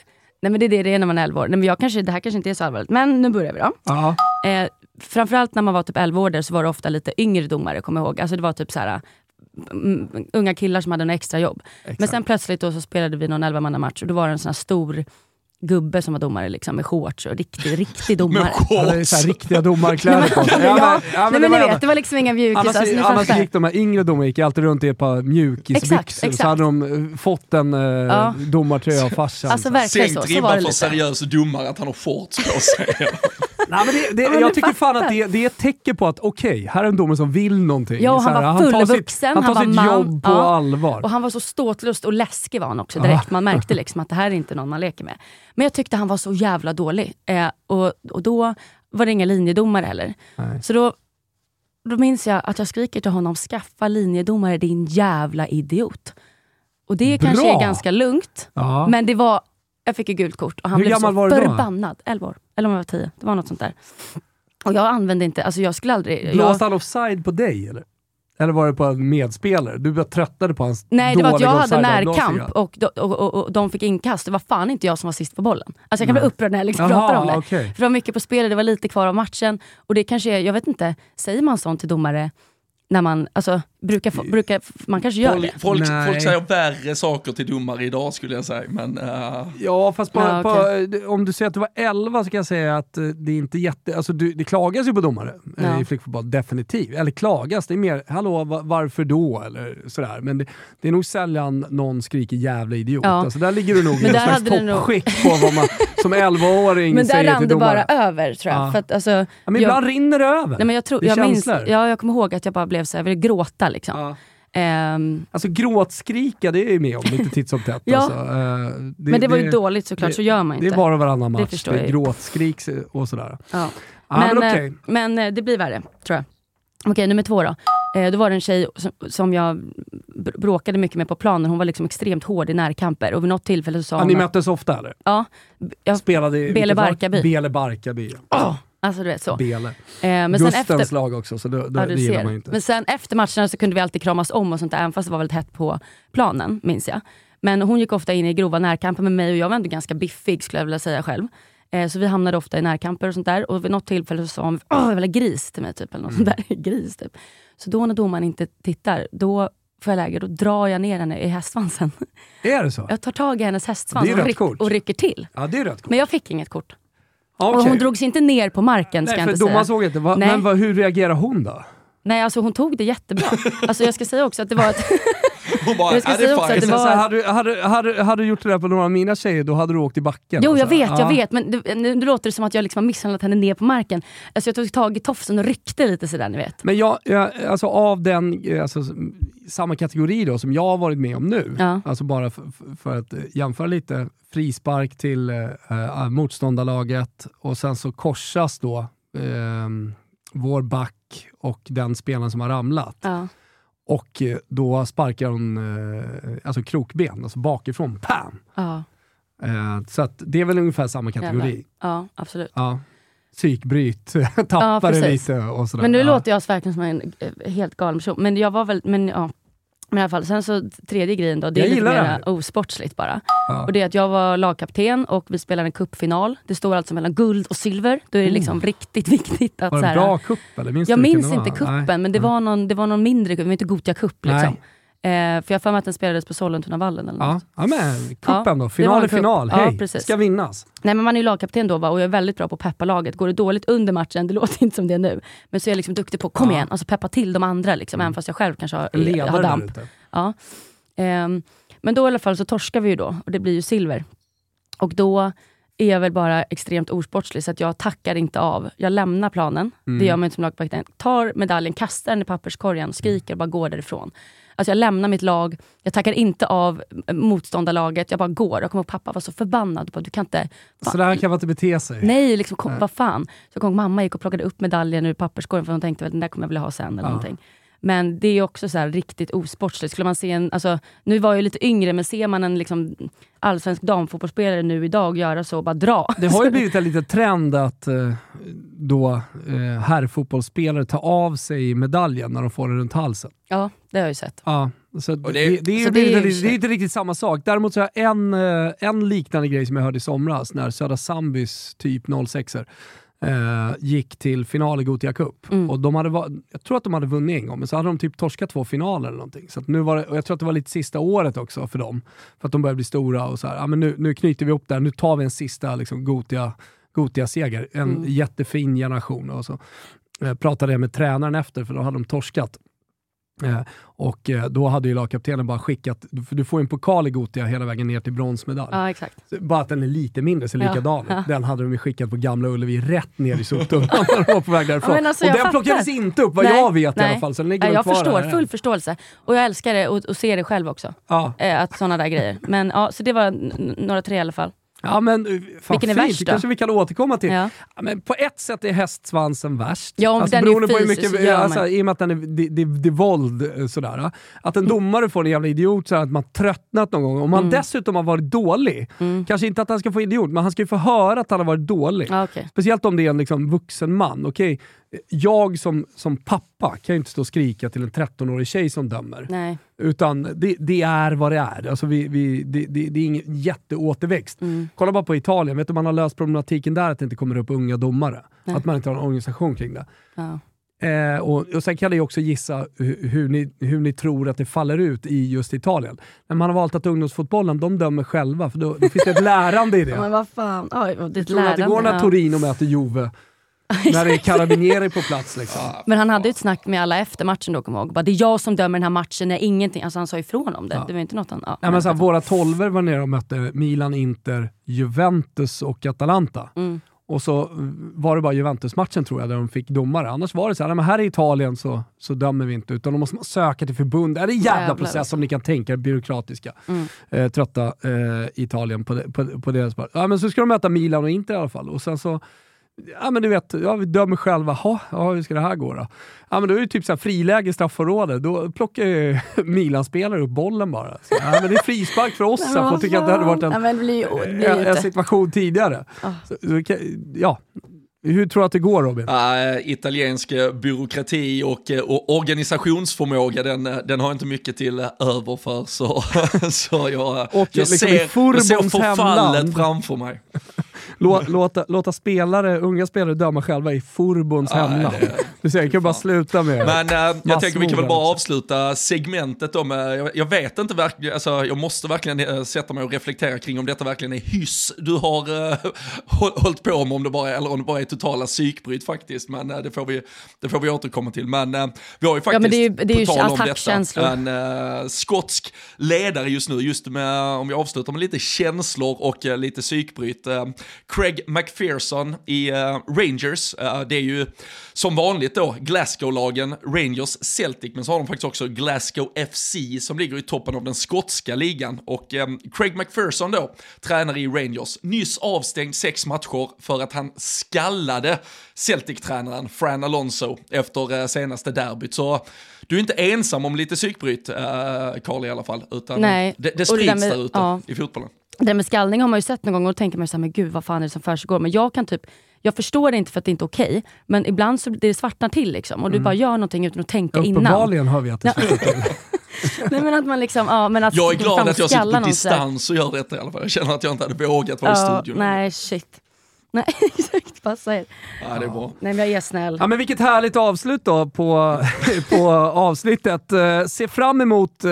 nej, men det är, det det är när man är 11 år. Nej, men jag kanske, det här kanske inte är så allvarligt, men nu börjar vi då. Ja. Eh, framförallt när man var typ 11 år där så var det ofta lite yngre domare, kommer jag ihåg. Alltså det var typ så här, mm, unga killar som hade en extra jobb. Men Exakt. sen plötsligt då så spelade vi någon 11 match och då var det en sån här stor gubbe som var domare liksom, med shorts och riktig, riktig domare. Ja, är så här riktiga domarkläder på sig. ja, men- nej, men ni vet, det var liksom inga mjukisar. Annars, Alltså, annars gick de här yngre domarna gick alltid runt i ett par mjukisbyxor, Exakt, så hade de eh, fått en eh, Ja. domartröja av farsan. Alltså Sänkt ribban för seriös domare att han har shorts på sig. <laughs> Nej, men det, det, Ja, men jag tycker fan fattar. att det, det är ett tecken på att okej, här är en domare som vill någonting. Ja, han här, var tar sitt, han tar han sitt man. jobb på Ja. allvar. Och han var så ståtlust och läskig var han också direkt. Man märkte liksom att det här är inte någon man leker med. Men jag tyckte han var så jävla dålig. Eh, och, och då var det inga linjedomare heller. Nej. Så då, då minns jag att jag skriker till honom, skaffa linjedomare din jävla idiot. Och det Bra. kanske är ganska lugnt, Ja. men det var, jag fick ju gult kort och han Hur blev så var förbannad. 11 år, eller om jag var 10. Det var något sånt där. Och jag använde inte, alltså jag skulle aldrig... Jag, Blåste han offside på dig eller? Eller var det på en medspelare? Du bara tröttnade på hans Nej, det var att jag hade närkamp och, och, och, och de fick inkast. Det var fan inte jag som var sist på bollen. Alltså jag kan bli Nej. upprörd när jag liksom Jaha, pratar om det. okej. För det var mycket på spel, det var lite kvar av matchen. Och det kanske är, jag vet inte, säger man sånt till domare när man, alltså brukar, brukar man kanske gör det? Folk, folk, säger värre saker till domare idag skulle jag säga, men eh, Ja, fast på, Ja, på, om du säger att du var 11 så kan jag säga att eh, det är inte jätte... Alltså du, det klagas ju på domare eh, Ja. i flickfotboll, definitivt. Eller klagas, det är mer “hallå, va- varför då?” eller sådär. Men det, det är nog sällan någon skriker “jävla idiot”. Ja. Alltså där ligger du nog <laughs> i någon där slags toppskikt på vad man som 11-åring <laughs> Men där säger rann till det domare. bara över tror jag. Ja. För att, alltså, Ja, men jag, ibland rinner det över. nej, men jag, tror, Det är jag, minns, känslor. ja, jag kommer ihåg att jag bara blev så här, jag ville gråta liksom. Ja. Ehm, Alltså gråtskrika, det är ju med om lite titt som tätt. <laughs> Ja. alltså. Eh, det, men det var ju dåligt såklart, det- så gör man Det inte. är var och varannan match. Det jag ju. gråtskrik och sådär. Ja. Ja, men, men, eh, men eh, det blir värre, tror jag. Okej, nummer två då. Eh, då var det en tjej som, som jag br- bråkade mycket med på planen. Hon var liksom extremt hård i närkamper. Och vid något tillfälle så sa Ja, hon... ni möttes ofta eller? Ja, jag, Spelade i... Bele? Barkarby. Bele Barkarby. ja. Alltså du vet så. Bele. Eh, men sen Gustens efter, lag också, så det, det, ja, det gillar man inte. Men sen efter matcherna så kunde vi alltid kramas om och sånt där, även fast det var väldigt hett på planen, minns jag. Men hon gick ofta in i grova närkamper med mig och jag var ändå ganska biffig skulle jag vilja säga själv. Eh, så vi hamnade ofta i närkamper och sånt där. Och vid något tillfälle så sa hon Åh, jag vill ha gris till mig, typ, eller något sånt där. <laughs> gris, typ. Så då när domaren inte tittar, då får jag läge, då drar jag ner henne i hästsvansen. Är det så? Jag tar tag i hennes hästsvans och, ryck, och rycker till. Ja, det är rött kort. Men jag fick inget kort. Ja, Och hon drogs inte ner på marken, ska Nej, jag för inte säga. domaren såg inte. Va, Nej. men vad, hur reagerar hon då? Nej, alltså hon tog det jättebra. <laughs> Alltså jag ska säga också att det var ett... <laughs> hon bara, Jag ska ja, det säga är också att det Så, var- hade, du- hade, hade, hade du gjort det där på några av mina tjejer, då hade du åkt i backen. Jo, jag alltså. vet, Ja. jag vet. Men det, nu, nu låter det som att jag liksom har misshandlat henne ner på marken. Alltså jag tog tag i tofsen och ryckte lite sådär, ni vet. Men jag, jag, alltså av den, eh, alltså, samma kategori då som jag har varit med om nu, Ja. alltså bara för, för att eh, jämföra lite, frispark till eh, eh, motståndarlaget och sen så korsas då eh, vår back och den spelaren som har ramlat. Ja. Och eh, då sparkar hon eh, alltså krokben, alltså bakifrån. Pam! Ja, Eh, så att det är väl ungefär samma kategori. jävlar. ja absolut. Ja. Psykbryt, <laughs> tappar precis. lite och sådär. Men nu ja. låter jag verkligen som en helt galen person. Men jag var väl, men ja. Men i alla fall, sen så tredje grejen då, det Jag är lite mer osportsligt bara. Ja. Och det är att jag var lagkapten och vi spelade en cupfinal. Det står alltså mellan guld och silver. Då är det liksom riktigt <laughs> viktigt att Var det en bra cup eller? Minns Jag minns inte kuppen, men det Mm. var, någon, det var någon mindre cup, det var inte Gothia Cup. Liksom. Nej. Eh, för jag har för mig att den spelades på Sollentunavallen eller Ja, något. ja men kuppen Ja, då. Final är final. Ja, Hej, precis. ska vinnas. Nej men man är ju lagkapten då va? och jag är väldigt bra på att peppa laget. Går det dåligt under matchen, det <laughs> låter inte som det nu. Men så är jag liksom duktig på, kom Ja. igen, alltså peppa till de andra. Liksom, Även fast jag själv kanske har, har damp. Ja. Ehm, men då i alla fall så torskar vi ju då och det blir ju silver. Och då är jag väl bara extremt osportslig så att jag tackar inte av. Jag lämnar planen, Mm. det gör man inte som lagkapten. Tar medaljen, kastar den i papperskorgen, skriker och bara går därifrån. Alltså jag lämnar mitt lag, jag tackar inte av motståndarlaget, jag bara går. Jag kommer ihåg pappa var så förbannad. Bara, du kan inte... Så där kan man inte bete sig. Nej, liksom, kom, Nej. vad fan. Så kom mamma gick och plockade upp medaljen ur papperskorgen för hon tänkte att den där kommer jag vilja ha sen. Eller Ja. någonting. Men det är också så här riktigt osportsligt. Skulle man se en, alltså, nu var jag lite yngre, men ser man en liksom, allsvensk damfotbollsspelare nu idag göra så, bara dra. Det har ju <laughs> blivit en liten trend att eh, då eh, herrfotbollsspelare tar av sig medaljen när de får den runt halsen. Ja, det har jag ju sett. Ja, så det, det- det, är, så det, det är ju det, inte riktigt samma sak. Däremot så har jag en, eh, en liknande grej som jag hörde i somras när Södra Sambys typ 06 eh, gick till final i Gothia Cup. Mm. Och de hade, va- jag tror att de hade vunnit en gång, men så hade de typ torskat två finaler eller någonting. Så nu var det, och jag tror att det var lite sista året också för dem. För att de började bli stora och så här, ja, men nu, nu knyter vi upp där, nu tar vi en sista liksom, Gothia, Gothia-seger. En Mm. jättefin generation. Och så eh, pratade jag med tränaren efter, för då hade de torskat. Eh, och eh, då hade ju lagkaptenen bara skickat, för du får ju en pokal i Gothia hela vägen ner till bronsmedalj. Ja, exakt. Bara att den är lite mindre, ser likadan Ja. Den hade de ju skickat på Gamla Ullevi rätt ner i soptunnan <laughs> när de var på väg därifrån. Ja, alltså, och den fattar. plockades inte upp vad Nej, jag vet i nej. alla fall. Så den ligger jag förstår, där. full förståelse. Och jag älskar det och, och ser det själv också. Ja. Eh, att sådana där grejer. Men ja, så det var några tre i alla fall. Ja, men uh, fan Vilken är fint. värst Det då? kanske vi kan återkomma till. Ja. Ja, men på ett sätt är hästsvansen värst. Ja, om alltså, den är beroende på hur fysisk mycket, så gör alltså, man. I och med att den är, det, det, det är våld. eh, Sådär. Att en domare får en jävla idiot så att man tröttnat någon gång. Om man Mm. dessutom har varit dålig, Mm. kanske inte att han ska få idiot, men han ska ju få höra att han har varit dålig. Ja, okej. Speciellt om det är en liksom vuxen man. Okej, jag som, som pappa kan ju inte stå och skrika till en 13-årig tjej som dömer. Nej. Utan det, det, är vad det är. Alltså vi, vi, det, det, det är ingen jätteåterväxt. Mm. Kolla bara på Italien, vet du man har löst problematiken där att det inte kommer upp unga domare? Nej. Att man inte har en organisation kring det. Ja. Eh, och, och Sen kan ni också gissa hur, hur, ni, hur ni tror att det faller ut i just Italien. Men man har valt att ungdomsfotbollen, de dömer själva, för då, då finns det ett lärande i <laughs> det. Men vad fan, Oj, det tror lärande, att det går när Torino möter Juve? När det är Carabinieri på plats. Liksom. Men han hade ett snack med alla efter matchen då, kommer jag ihåg. Bara, det är jag som dömer den här matchen, är ingenting. Alltså han sa ifrån om det. Ja. Det var inte något han... Ja, Nej, men så här, våra tolver var nere och mötte Milan, Inter, Juventus och Atalanta. Mm. Och så var det bara Juventus-matchen tror jag, där de fick domare. Annars var det så här, men här i Italien så, så dömer vi inte, utan då måste man söka till förbund. Det är en jävla Jävlar. process som ni kan tänka er, byråkratiska. Mm. Eh, trötta eh, Italien på, på, på deras part. Ja, men så ska de möta Milan och Inter i alla fall. Och sen så Ja men du vet, ja, vi dömer själva. Ha, ja, hur ska det här gå då? Ja men då är det typ så här friläge i straffområdet. Då plockar ju <laughs> Milan-spelare upp bollen bara. Så, ja, men det är frispark för oss. Jag <laughs> tycker att det hade varit en, ja, blir, blir en, en situation tidigare. Oh. Så, så, ja, hur tror du att det går Robin? Uh, italiensk byråkrati och, och, organisationsförmåga, den, den har inte mycket till över för. Så, <laughs> så jag, och jag, liksom ser, jag ser förfallet hemland. framför mig. Låta, låta spelare, unga spelare döma själva i Furbons ah, hemland. Du ser, jag kan bara sluta med Men äh, jag tänker vi kan väl bara avsluta segmentet då med, jag, jag vet inte verkligen, alltså, jag måste verkligen äh, sätta mig och reflektera kring om detta verkligen är hyss du har <laughs> äh, hållit på med, om det bara, eller om det bara är totala psykbryt faktiskt. Men äh, det, får vi, det får vi återkomma till. Men äh, vi har ju faktiskt, ja, men det är, det är på tal om detta, en äh, skotsk ledare just nu, just med, om vi avslutar med lite känslor och äh, lite psykbryt. Craig McPherson i uh, Rangers. Uh, det är ju som vanligt då Glasgow-lagen Rangers Celtic, men så har de faktiskt också Glasgow FC som ligger i toppen av den skotska ligan. Och um, Craig McPherson då, tränare i Rangers, nyss avstängd sex matcher för att han skallade Celtic-tränaren Fran Alonso efter senaste derbyt. Så du är inte ensam om lite psykbryt, Karl i alla fall, utan Nej. det, det sprids det där ute ja. i fotbollen. Det med skallning har man ju sett någon gång och då tänker man så här, men gud vad fan är det som försiggår? Men jag kan typ, jag förstår det inte för att det inte är okej, okay, men ibland så det svartnar till liksom och du mm. bara gör någonting utan att tänka innan. Uppenbarligen hör vi att det svartnar till. <laughs> Nej, men att man liksom, ja, men att jag är glad att jag sitter på distans och gör detta i alla fall. Jag känner att jag inte hade vågat vara ja, i studion. Nej, shit. Nej, <laughs> exakt. Passa er. Ja, det är bra. Nej, men jag är snäll. Ja, men vilket härligt avslut då på, <laughs> på avsnittet. Uh, se fram emot uh,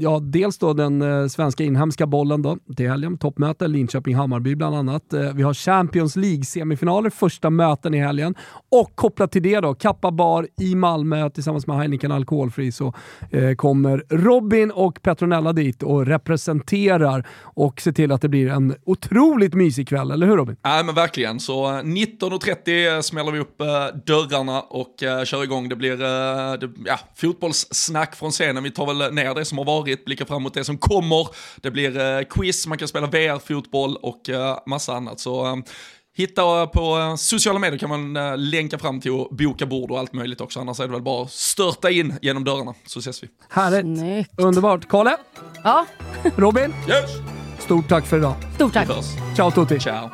ja, dels då den uh, svenska inhemska bollen då, till helgen. Toppmöte, Linköping-Hammarby bland annat. vi har Champions League-semifinaler, första möten i helgen. Och kopplat till det då, Kappa Bar i Malmö tillsammans med Heineken Alkoholfri så kommer Robin och Petronella dit och representerar och ser till att det blir en otroligt mysig kväll, eller hur Robin? Ja, men verkligen. Så 19.30 smäller vi upp eh, dörrarna och eh, kör igång. Det blir eh, ja, fotbollssnack från scenen. Vi tar väl ner det som har varit, blickar fram mot det som kommer. Det blir quiz, man kan spela VR-fotboll och massa annat. Så Hitta på sociala medier kan man länka fram till och boka bord och allt möjligt också. Annars är det väl bara att störta in genom dörrarna så ses vi. Härligt. Snyggt. Underbart. Kalle? Ja? Robin? Yes. Stort tack för idag. Stort tack. Ciao tutti. Ciao.